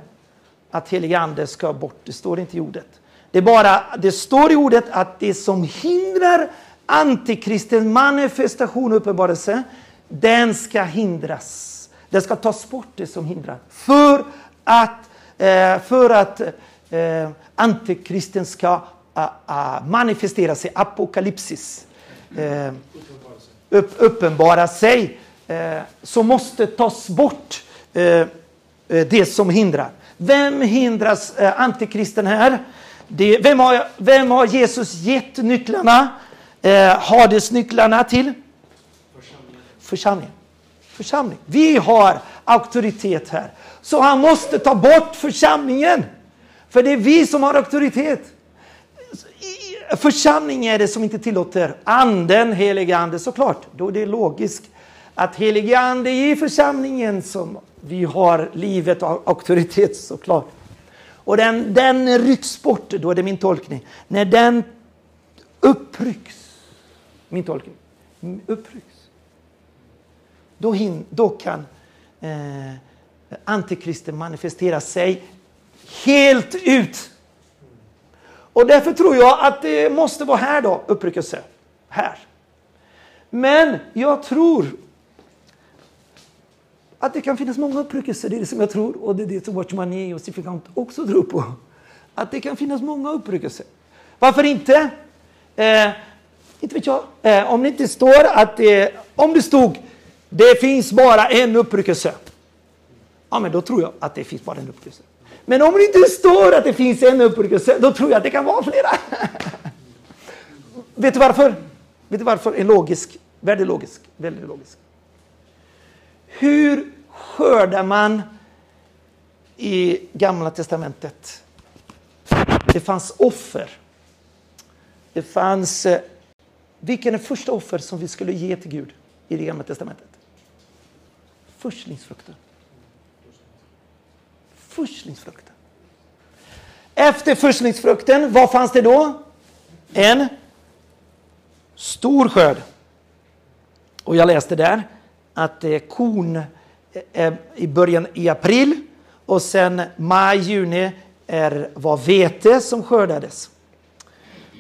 [SPEAKER 1] att heliga ande ska bort. Det står inte i ordet. Det, är bara, det står i ordet att det som hindrar antikristen manifestation och uppenbarelse, den ska hindras. Det ska tas bort det som hindrar. För att, eh, för att eh, antikristen ska manifestera sig, apokalypsis, eh, upp, uppenbara sig, så måste tas bort det som hindrar. Vem hindras antikristen här? Det, vem, har, vem har Jesus gett nycklarna? Eh, Hades nycklarna till? Församlingen. Församling. Församling. Vi har auktoritet här. Så han måste ta bort församlingen. För det är vi som har auktoritet församling är det som inte tillåter anden, heliga ande såklart. Då är det logiskt att heliga ande är i församlingen som vi har livet och auktoritet såklart. Och den, den rycks bort, då är det min tolkning. När den upprycks, min tolkning, upprycks. Då, hin, då kan eh, antikristen manifestera sig helt ut och därför tror jag att det måste vara här då, uppryckelse. Här. Men jag tror att det kan finnas många uppryckelser. Det är det som jag tror och det är det som Watchman Nee och Sifikant också tror på. Att det kan finnas många uppryckelser. Varför inte? Eh, inte vet jag. Eh, om det inte står att det, om det stod det finns bara en uppryckelse. Ja, men då tror jag att det finns bara en uppryckelse. Men om det inte står att det finns en uppryckelse, då tror jag att det kan vara flera. Vet du varför? Vet du varför? En logisk, väldigt logisk, väldigt logisk. Hur skördar man i Gamla Testamentet? Det fanns offer. Det fanns... Eh, vilken är första offer som vi skulle ge till Gud i det Gamla Testamentet? Förstlingsfrukten. Förstlingsfrukten. Efter förstlingsfrukten, vad fanns det då? En stor skörd. Och jag läste där att eh, korn eh, är i början i april och sen maj, juni är, var vete som skördades.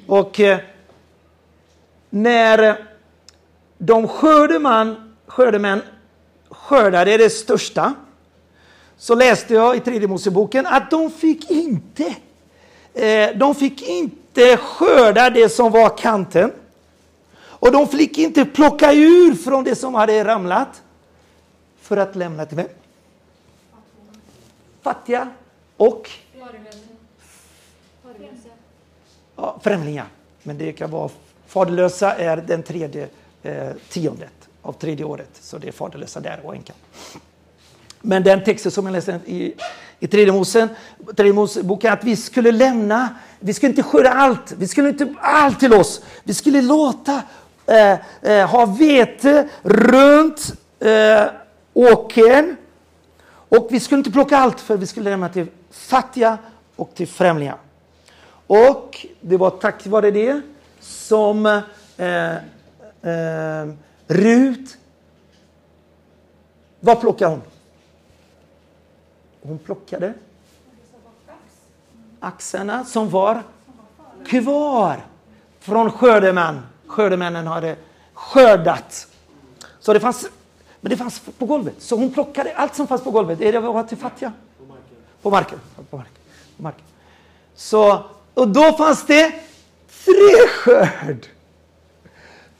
[SPEAKER 1] Och eh, när de skördeman, skördemän skördade det största så läste jag i tredje Moseboken att de fick inte eh, de fick inte skörda det som var kanten. Och de fick inte plocka ur från det som hade ramlat för att lämna till vem? Fattiga och ja, främlingar. Men det kan vara faderlösa är den tredje eh, tiondet av tredje året. Så det är faderlösa där och änkan. Men den texten som jag läste i, i tredje, Mosen, tredje Moseboken att vi skulle lämna, vi skulle inte skörda allt, vi skulle inte allt till oss. Vi skulle låta Eh, eh, ha vete runt eh, åkern och vi skulle inte plocka allt för vi skulle lämna till fattiga och till främlingar. Och det var tack vare det som eh, eh, Rut, vad plockade hon? Hon plockade axarna som var kvar från skördemän. Skördemännen hade skördat. Så det fanns, men det fanns på golvet. Så hon plockade allt som fanns på golvet. Det var till fattiga. På marken. På marken. På marken. Så, och då fanns det tre skörd.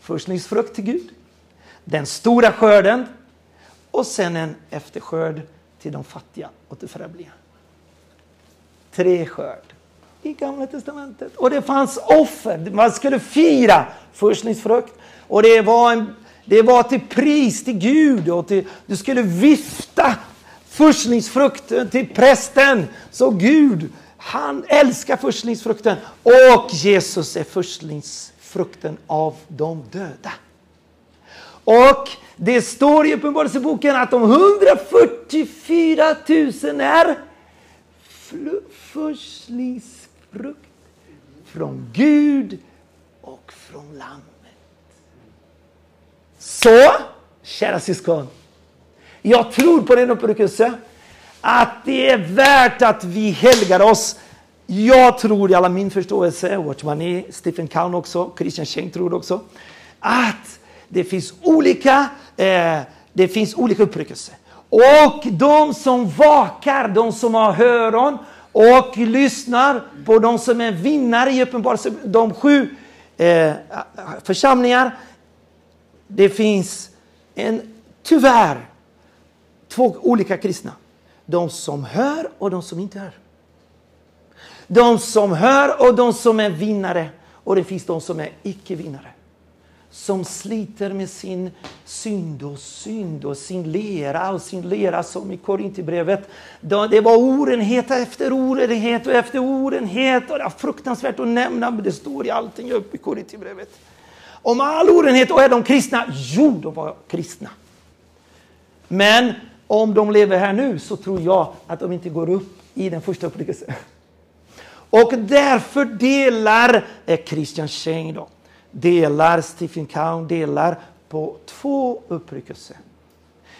[SPEAKER 1] Förstlingsfrukt till Gud. Den stora skörden. Och sen en efterskörd till de fattiga och till främlingar. Tre skörd i Gamla Testamentet. Och det fanns offer. Man skulle fira förstlingsfrukt. Och det var, en, det var till pris till Gud. Och till, du skulle vifta förstlingsfrukten till prästen. Så Gud, han älskar förstlingsfrukten. Och Jesus är förstlingsfrukten av de döda. Och det står i Uppenbarelseboken att de 144 000 är frukt från Gud och från Lammet. Så, kära syskon, jag tror på den uppryckelse att det är värt att vi helgar oss. Jag tror i alla min förståelse, Watchman Stephen Kahn också, Christian Cheng tror också, att det finns olika, eh, det finns olika uppryckelser. Och de som vakar, de som har öron och lyssnar på de som är vinnare i Uppenbarelsen, de sju eh, församlingar. Det finns en, tyvärr, två olika kristna. De som hör och de som inte hör. De som hör och de som är vinnare. Och det finns de som är icke-vinnare som sliter med sin synd och synd och sin lera och sin lera som i Korintierbrevet. Det var orenhet efter orenhet och efter orenhet och det är fruktansvärt att nämna men det står i allting uppe i Korintierbrevet. Om all orenhet och är de kristna? Jo, de var kristna. Men om de lever här nu så tror jag att de inte går upp i den första upplevelsen. Och därför delar Christian Cheng då delar, Stephen Cowan delar på två uppryckelser.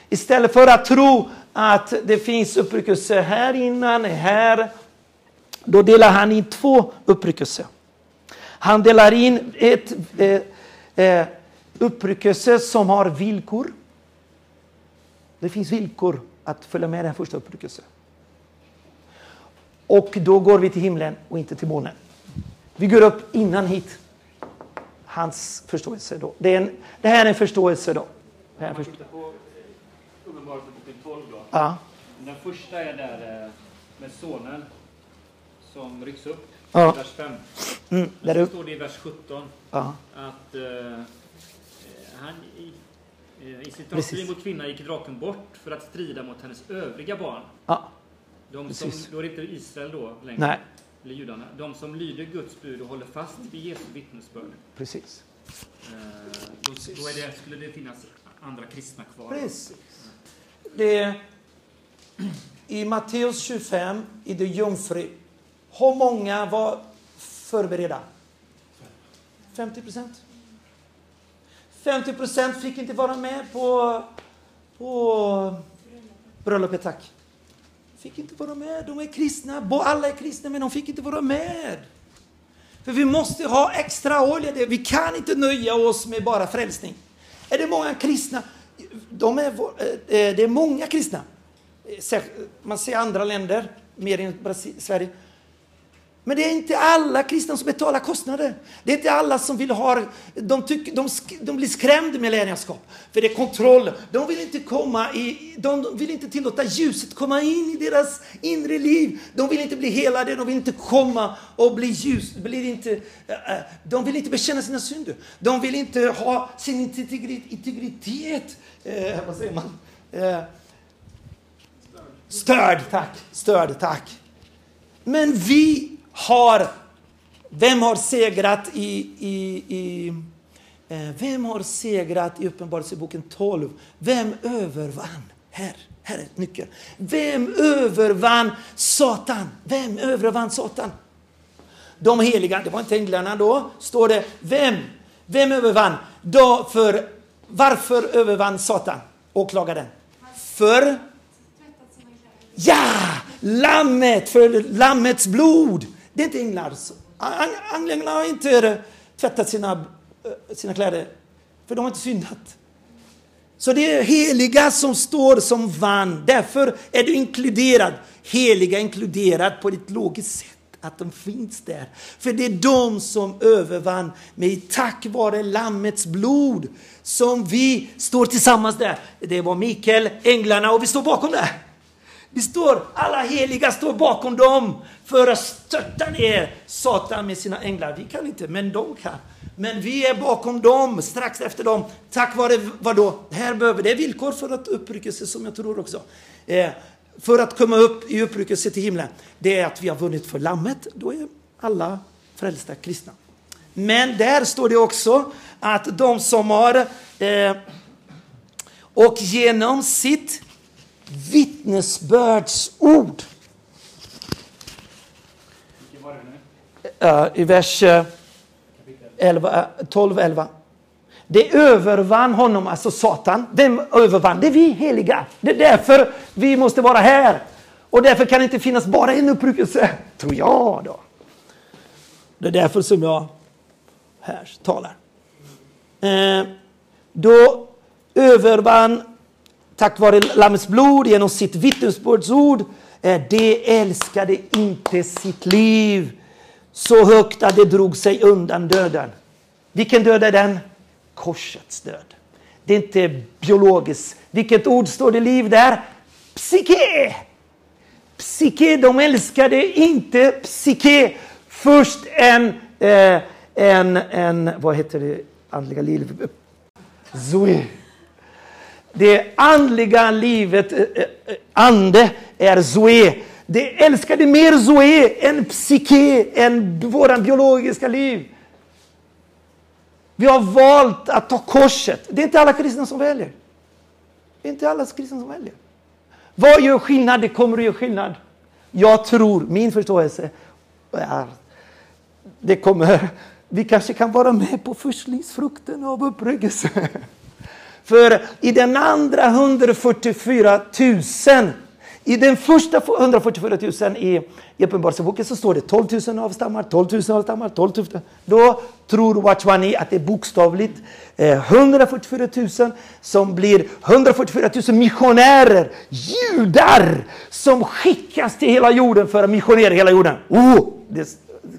[SPEAKER 1] Istället för att tro att det finns uppryckelse här innan, här, då delar han in två uppryckelser. Han delar in ett, eh, eh, uppryckelse som har villkor. Det finns villkor att följa med den första uppryckelsen. Och då går vi till himlen och inte till månen. Vi går upp innan hit. Hans förståelse då. Det, är en, det här är en förståelse då. Det här är
[SPEAKER 4] Om man tittar på eh, Uppenbarelseboken 12 då.
[SPEAKER 1] ja,
[SPEAKER 4] Den första är där eh, med sonen som rycks upp.
[SPEAKER 1] Ja.
[SPEAKER 4] Vers 5.
[SPEAKER 1] mm, där upp.
[SPEAKER 4] står det i vers 17
[SPEAKER 1] Ja,
[SPEAKER 4] att eh, han i, eh, i sitt avstrid mot kvinnan gick draken bort för att strida mot hennes övriga barn.
[SPEAKER 1] ja,
[SPEAKER 4] De som,
[SPEAKER 1] Precis.
[SPEAKER 4] då är det inte Israel då längre,
[SPEAKER 1] nej,
[SPEAKER 4] eller judarna. De som lyder Guds bud och håller fast vid Jesu vittnesbörd.
[SPEAKER 1] precis.
[SPEAKER 4] Eh, då, då det, skulle det finnas andra kristna kvar.
[SPEAKER 1] Precis. Det, I Matteus 25 i det jungfru. Hur många var förberedda? 50 procent. 50 procent fick inte vara med på, på bröllopet, tack. Fick inte vara med. De är kristna. Alla är kristna, men de fick inte vara med. För vi måste ha extra olja. Vi kan inte nöja oss med bara frälsning. Är det många kristna? De är, eh, eh, det är många kristna. Eh, man ser andra länder, mer än Sverige. Men det är inte alla kristna som betalar kostnader. Det är inte alla som vill ha... De, tycker, de, de blir skrämda med lärjungaskap. För det är kontroll. De vill inte komma i... De vill inte tillåta ljuset komma in i deras inre liv. De vill inte bli helade. De vill inte komma och bli ljus. Blir inte, eh, eh, de vill inte bekänna sina synder. De vill inte ha sin integri- integritet... Eh, vad säger man? Eh, störd, tack. Störd, tack. Men vi har... Vem har segrat i... i, i eh, vem har segrat i Uppenbarelseboken 12? Vem övervann? Här, här är nyckeln. nyckel. Vem övervann Satan? Vem övervann Satan? De heliga, det var inte änglarna då, står det. Vem? Vem övervann? Då för, varför övervann Satan? Åklagaren. För Ja! Lammet, för lammets blod. Det är inte änglar. Änglarna har inte eh, tvättat sina, eh, sina kläder, för de har inte syndat. Så det är heliga som står som vann. Därför är du inkluderad. Heliga inkluderad på ett logiskt sätt. Att de finns där. För det är de som övervann med tack vare Lammets blod. Som vi står tillsammans där. Det var Mikael, änglarna och vi står bakom det. Vi står, alla heliga står bakom dem för att störta ner Satan med sina änglar. Vi kan inte, men de kan. Men vi är bakom dem, strax efter dem. Tack vare vad då? Här behöver det är villkor för att uppryckelse som jag tror också. Eh, för att komma upp i uppryckelse till himlen. Det är att vi har vunnit för lammet. Då är alla frälsta kristna. Men där står det också att de som har eh, och genom sitt vittnesbördsord. I vers 11, 12, 11. Det övervann honom, alltså Satan. Vem övervann? Det är vi heliga. Det är därför vi måste vara här. Och därför kan det inte finnas bara en uppryckelse, tror jag då. Det är därför som jag här talar. Eh, då övervann, tack vare Lammets blod, genom sitt vittnesbördsord, De det älskade inte sitt liv så högt att det drog sig undan döden. Vilken död är den? Korsets död. Det är inte biologiskt. Vilket ord står det liv där? Psyke! Psyke, de älskade inte psyke. Först en, eh, en, en, vad heter det andliga liv? Zoe. Det andliga livet, eh, eh, eh, ande, är Zoe. Det älskade mer Zoe än psyke, än våra biologiska liv. Vi har valt att ta korset. Det är inte alla kristna som väljer. Det är inte alla kristna som väljer. Vad gör skillnad? Det kommer att göra skillnad. Jag tror, min förståelse, är det kommer, vi kanske kan vara med på förstlingsfrukten av uppryckelse. För i den andra 144 000 I den första 144 000 i i Uppenbarelseboken så står det 12 000 avstammar, 12 000 avstammar, 12 000. Då tror Watchwani att det är bokstavligt eh, 144 000 som blir 144 000 missionärer, judar som skickas till hela jorden för att missionera hela jorden. Oh, det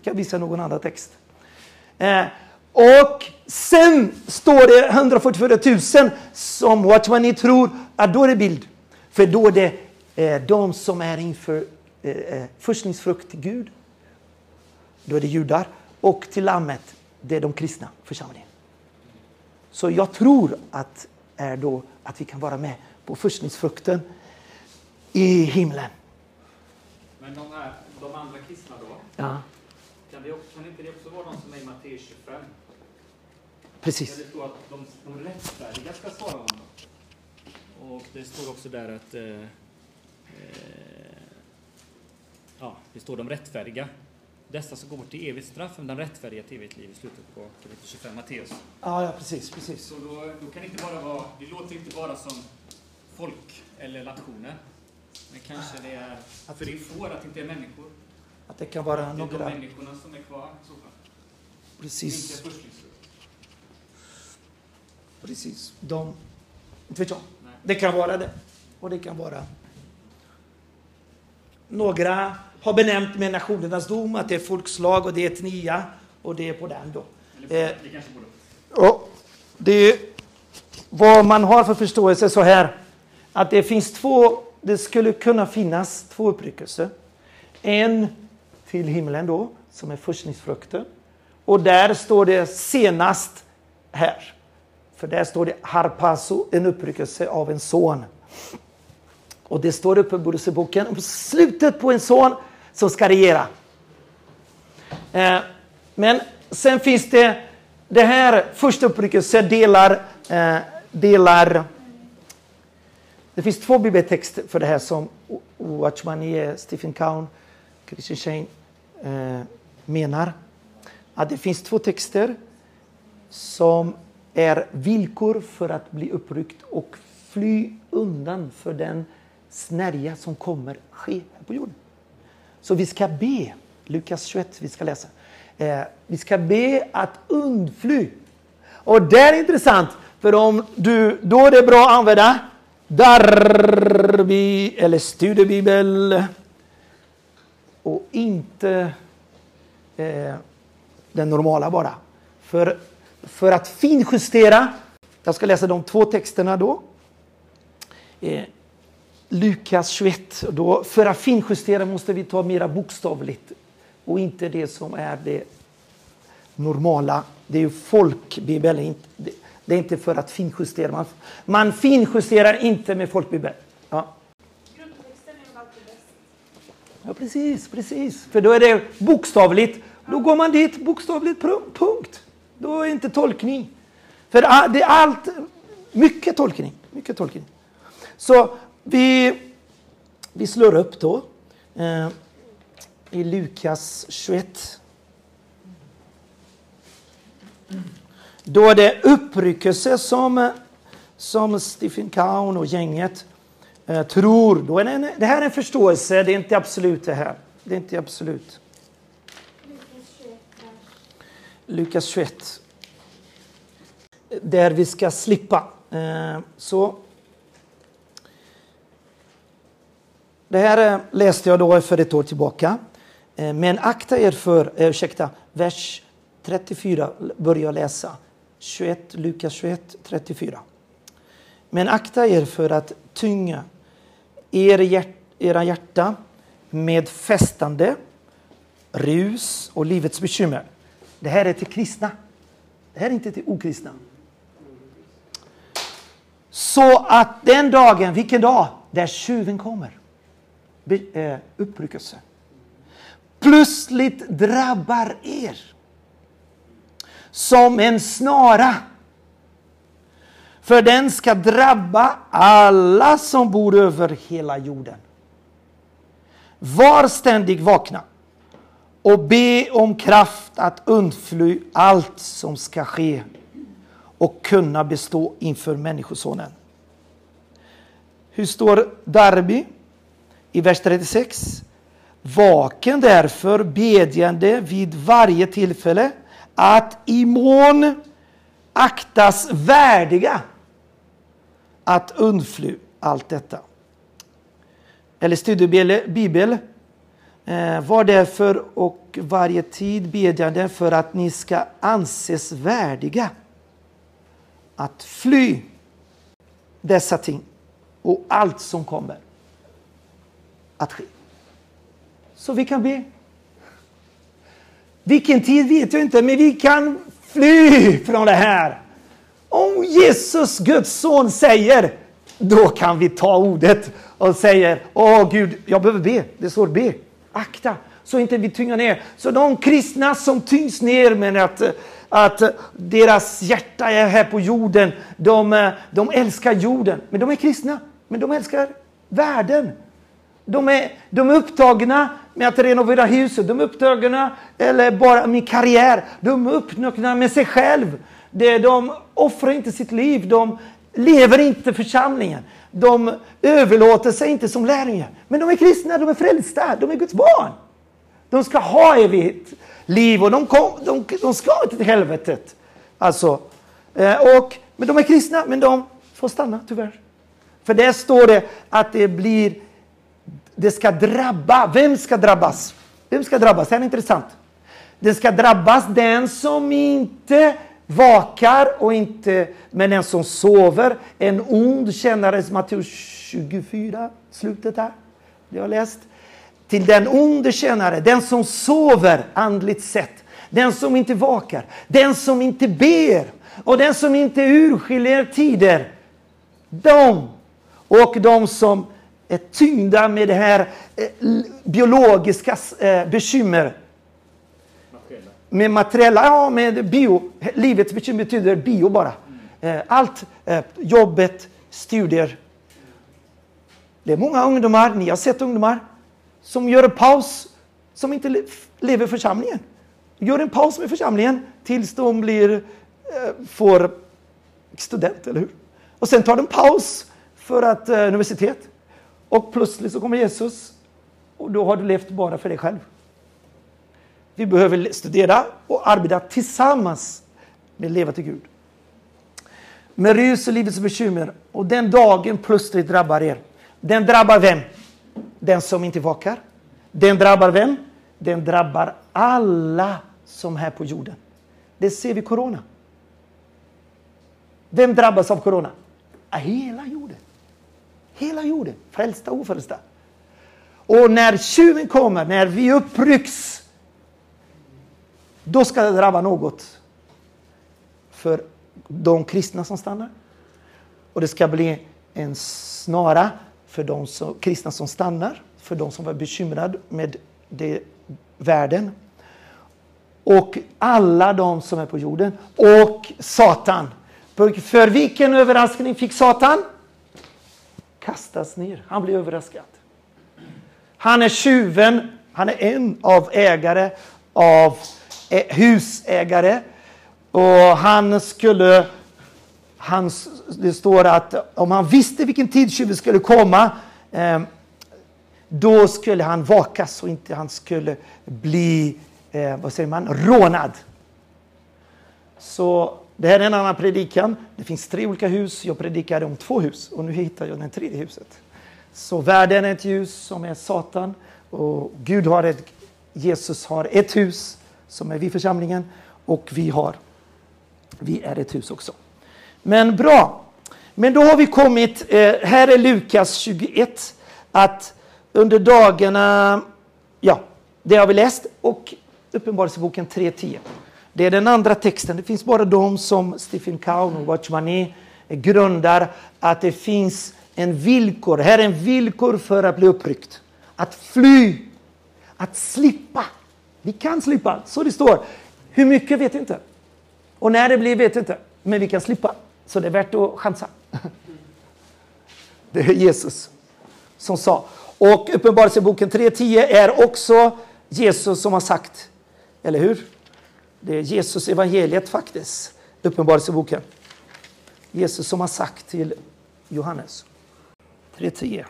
[SPEAKER 1] ska visa någon annan text. Eh, och sen står det 144 000 som Watchwani tror att då är det bild. För då är det eh, de som är inför eh, eh, förstningsfrukt till Gud. Då är det judar. Och till lammet, det är de kristna församlingen. Så jag tror att, är då, att vi kan vara med på förstningsfrukten i himlen.
[SPEAKER 4] Men de, här, de andra kristna då?
[SPEAKER 1] Ja,
[SPEAKER 4] Kan, det, kan inte det också vara de som är i Matteus 25?
[SPEAKER 1] Precis.
[SPEAKER 4] det står att de, de rättfärdiga ska svara honom. Och det står också där att... Eh, eh, ja, det står de rättfärdiga. Dessa som går till evigt straff, men den rättfärdiga till evigt liv i slutet på kapitel 25 Matteus.
[SPEAKER 1] Ja, ja precis, precis.
[SPEAKER 4] Så då, då kan det inte bara vara, det låter inte bara som folk eller nationer. Men kanske det är, för det är får att det inte är människor.
[SPEAKER 1] Att det kan vara
[SPEAKER 4] Det är de
[SPEAKER 1] några...
[SPEAKER 4] människorna som är kvar i så fall. Inte
[SPEAKER 1] Precis. Precis. De... Inte vet jag.
[SPEAKER 4] Nej.
[SPEAKER 1] Det kan vara det. Och det kan vara... Några har benämnt med nationernas dom att det är folkslag och det är etnia och det är på den då.
[SPEAKER 4] Eller
[SPEAKER 1] Eh,
[SPEAKER 4] det.
[SPEAKER 1] Och det, vad man har för förståelse är så här att det finns två, det skulle kunna finnas två uppryckelser. En till himlen då, som är förstningsfrukten. Och där står det senast här. För där står det harpaso, en uppryckelse av en son. Och det står uppe i Uppenbarelseboken om slutet på en son som ska regera. Eh, men sen finns det det här första uppryckelsen delar, eh, delar det finns två bibeltexter för det här som Watchmanie, Stephen Cowan, Christian Shane eh, menar. Att det finns två texter som är villkor för att bli uppryckt och fly undan för den snärja som kommer ske här på jorden. Så vi ska be, Lukas 21, vi ska läsa. Eh, vi ska be att undfly. Och det är intressant, för om du, då är det bra att använda Darbi eller studiebibel och inte eh, den normala bara. För, för att finjustera, jag ska läsa de två texterna då. Eh, Lukas 21. Och Då, för att finjustera måste vi ta mera bokstavligt och inte det som är det normala. Det är ju folkbibel. inte- det- är inte för att finjustera. Man, man finjusterar inte med folkbibel. Ja.
[SPEAKER 3] Grundtexten är alltid bäst.
[SPEAKER 1] ja, precis, precis. För då är det bokstavligt. Då går man dit bokstavligt, pu- punkt. Då är det inte tolkning. För det är allt, mycket tolkning. Mycket tolkning. Så vi, vi slår upp då eh, i Lukas 21. Då är det uppryckelse som, som Stephen Cowan och gänget eh, tror. Då är det, en, det här är en förståelse, det är inte absolut det här. Det är inte absolut.
[SPEAKER 3] Lukas 21, vers
[SPEAKER 1] Lukas 21. Där vi ska slippa. Eh, så. Det här eh, läste jag då för ett år tillbaka. Eh, men akta er för, ursäkta, vers 34 börjar jag läsa. 21, Lukas 21, 34. Men akta er för att tynga er hjärt, era hjärta med festande, rus och livets bekymmer. Det här är till kristna. Det här är inte till okristna. Så att den dagen, vilken dag? Där tjuven kommer. Be- eh, Uppryckelse. Plötsligt drabbar er. Som en snara. För den ska drabba alla som bor över hela jorden. Var ständigt vakna och be om kraft att undfly allt som ska ske och kunna bestå inför Människosonen. Hur står Darby? i vers 36. Vaken därför bedjande vid varje tillfälle att i mån aktas värdiga att undfly allt detta. Eller studiebibel. Eh, var därför och varje tid bedjande för att ni ska anses värdiga att fly dessa ting och allt som kommer att ske. Så vi kan be. Vilken tid vet jag inte, men vi kan fly från det här. Om Jesus, Guds son, säger, då kan vi ta ordet och säger, åh Gud, jag behöver be. Det står be, akta, så inte vi tyngar ner. Så de kristna som tyngs ner med att, att deras hjärta är här på jorden, de, de älskar jorden, men de är kristna, men de älskar världen. De är, de är upptagna med att renovera huset, de är upptagna eller bara med karriär. De är upptagna med sig själv. De offrar inte sitt liv, de lever inte församlingen. De överlåter sig inte som lärjungar. Men de är kristna, de är frälsta, de är Guds barn. De ska ha evigt liv och de, kom, de, de ska inte till helvetet. Alltså, eh, och, men de är kristna, men de får stanna tyvärr. För där står det att det blir det ska drabba. Vem ska drabbas? Vem ska drabbas? Det är intressant. Det ska drabbas den som inte vakar och inte, men den som sover. En ond tjänare, Matteus 24, slutet där, Det har jag läst. Till den onde tjänare, den som sover andligt sett. Den som inte vakar, den som inte ber och den som inte urskiljer tider. De och de som är tyngda med det här eh, biologiska eh, bekymmer. Med materiella, ja med bio. Livets bekymmer betyder bio bara. Eh, allt, eh, jobbet, studier. Det är många ungdomar, ni har sett ungdomar, som gör en paus, som inte lever i församlingen. Gör en paus med församlingen tills de blir, eh, får student, eller hur? Och sen tar de paus för att universitet. Och plötsligt så kommer Jesus och då har du levt bara för dig själv. Vi behöver studera och arbeta tillsammans med att leva till Gud. Med rus och livets bekymmer och den dagen plötsligt drabbar er. Den drabbar vem? Den som inte vakar. Den drabbar vem? Den drabbar alla som är på jorden. Det ser vi corona. Vem drabbas av corona? Hela jorden. Hela jorden, frälsta och ofrälsta. Och när tjuven kommer, när vi upprycks, då ska det drabba något för de kristna som stannar. Och det ska bli en snara för de som, kristna som stannar, för de som var bekymrade med det, världen. Och alla de som är på jorden. Och Satan. För vilken överraskning fick Satan? kastas ner. Han blir överraskad. Han är tjuven. Han är en av ägare av husägare. Och han skulle... Han, det står att om han visste vilken tid tjuven skulle komma eh, då skulle han vaka så inte han skulle bli, eh, vad säger man, rånad. Så det här är en annan predikan. Det finns tre olika hus. Jag predikade om två hus och nu hittar jag det tredje huset. Så världen är ett ljus som är Satan och Gud har ett, Jesus har ett hus som är vi församlingen och vi har, vi är ett hus också. Men bra. Men då har vi kommit, eh, här är Lukas 21, att under dagarna, ja, det har vi läst och Uppenbarelseboken 3.10. Det är den andra texten. Det finns bara de som Stephen Cowan och Watchmani grundar att det finns en villkor. Här är en villkor för att bli uppryckt. Att fly. Att slippa. Vi kan slippa. Så det står. Hur mycket vet vi inte. Och när det blir vet vi inte. Men vi kan slippa. Så det är värt att chansa. Det är Jesus som sa. Och Uppenbarelseboken 3.10 är också Jesus som har sagt. Eller hur? Det är Jesus evangeliet faktiskt, Uppenbarelseboken. Jesus som har sagt till Johannes 3.10.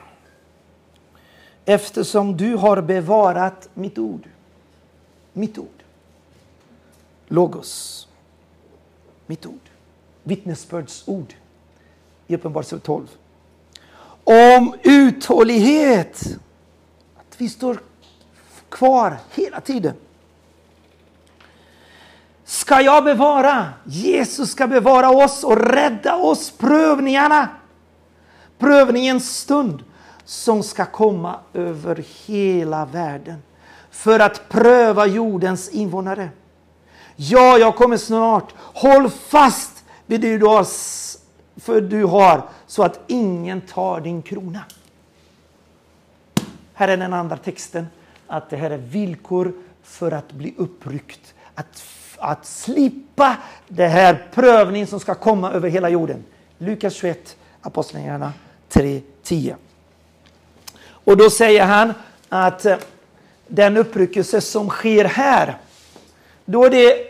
[SPEAKER 1] eftersom du har bevarat mitt ord. Mitt ord. Logos. Mitt ord. Vittnesbördsord i Uppenbarelse 12. Om uthållighet. Att vi står kvar hela tiden. Ska jag bevara? Jesus ska bevara oss och rädda oss prövningarna. Prövningens stund som ska komma över hela världen för att pröva jordens invånare. Ja, jag kommer snart. Håll fast vid det du har, för du har så att ingen tar din krona. Här är den andra texten. Att det här är villkor för att bli uppryckt. Att, att slippa det här prövningen som ska komma över hela jorden. Lukas 21, Apostlagärningarna 3, 10. Och då säger han att eh, den uppryckelse som sker här, då är det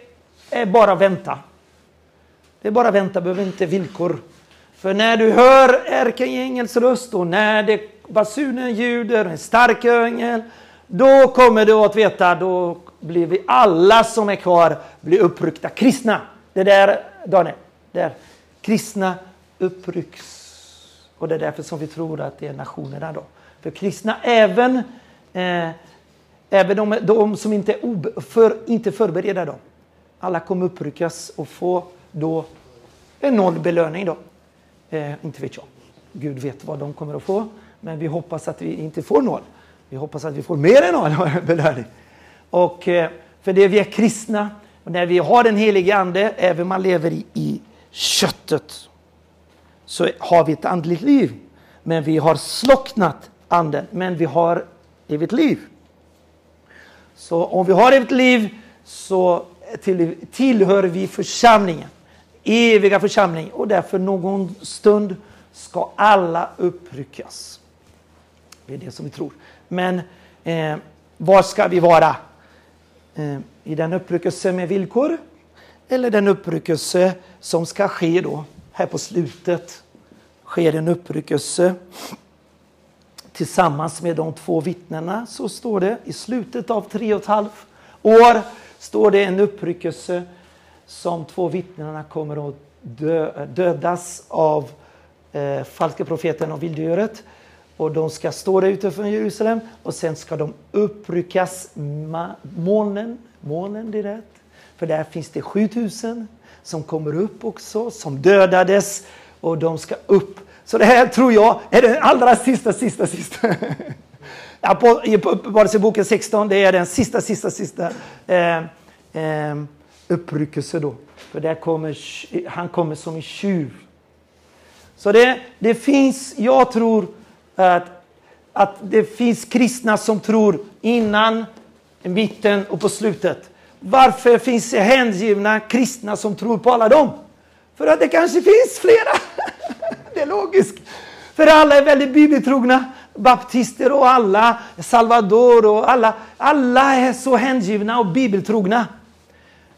[SPEAKER 1] bara bara vänta. Det är bara vänta, behöver inte villkor. För när du hör ärkeängelns röst och när det basunen ljuder, en stark ängel, då kommer du att veta, då blir vi alla som är kvar blir uppryckta kristna. Det där, Daniel, där. Kristna upprycks. Och det är därför som vi tror att det är nationerna då. För kristna, även, eh, även de, de, som inte är för, inte förbereder dem. Alla kommer uppryckas och få då en nollbelöning då. Eh, inte vet jag. Gud vet vad de kommer att få. Men vi hoppas att vi inte får noll. Vi hoppas att vi får mer än noll belöning. Och eh, för det vi är kristna, och när vi har den helige ande, även om man lever i, i köttet, så har vi ett andligt liv. Men vi har slocknat anden, men vi har evigt liv. Så om vi har ett liv så tillhör vi församlingen. Eviga församling. Och därför någon stund ska alla uppryckas. Det är det som vi tror. Men eh, var ska vi vara? Eh, I den uppryckelse med villkor? Eller den uppryckelse som ska ske då här på slutet? Sker en uppryckelse tillsammans med de två vittnena så står det i slutet av tre och ett halvt år står det en uppryckelse som två vittnena kommer att dö, dödas av eh, falska profeten och vilddjuret. Och de ska stå där ute från Jerusalem och sen ska de uppryckas. Molnen, molnen det är rätt. För där finns det 7000 som kommer upp också, som dödades och de ska upp så det här tror jag är den allra sista, sista, sista. I Uppenbarelseboken 16, det är den sista, sista, sista eh, eh, uppryckelse då. För där kommer, han kommer som en tjuv. Så det, det finns, jag tror att, att det finns kristna som tror innan, mitten och på slutet. Varför finns det hängivna kristna som tror på alla dem? För att det kanske finns flera. det logiskt. För alla är väldigt bibeltrogna. Baptister och alla, Salvador och alla. Alla är så hängivna och bibeltrogna.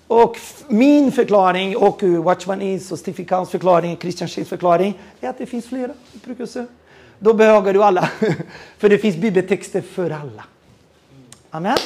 [SPEAKER 1] Och min förklaring och Watchman Is och Stephen Counts förklaring, Christian Shades förklaring är att det finns flera uttryckelser. Då behagar du alla. för det finns bibeltexter för alla. Amen.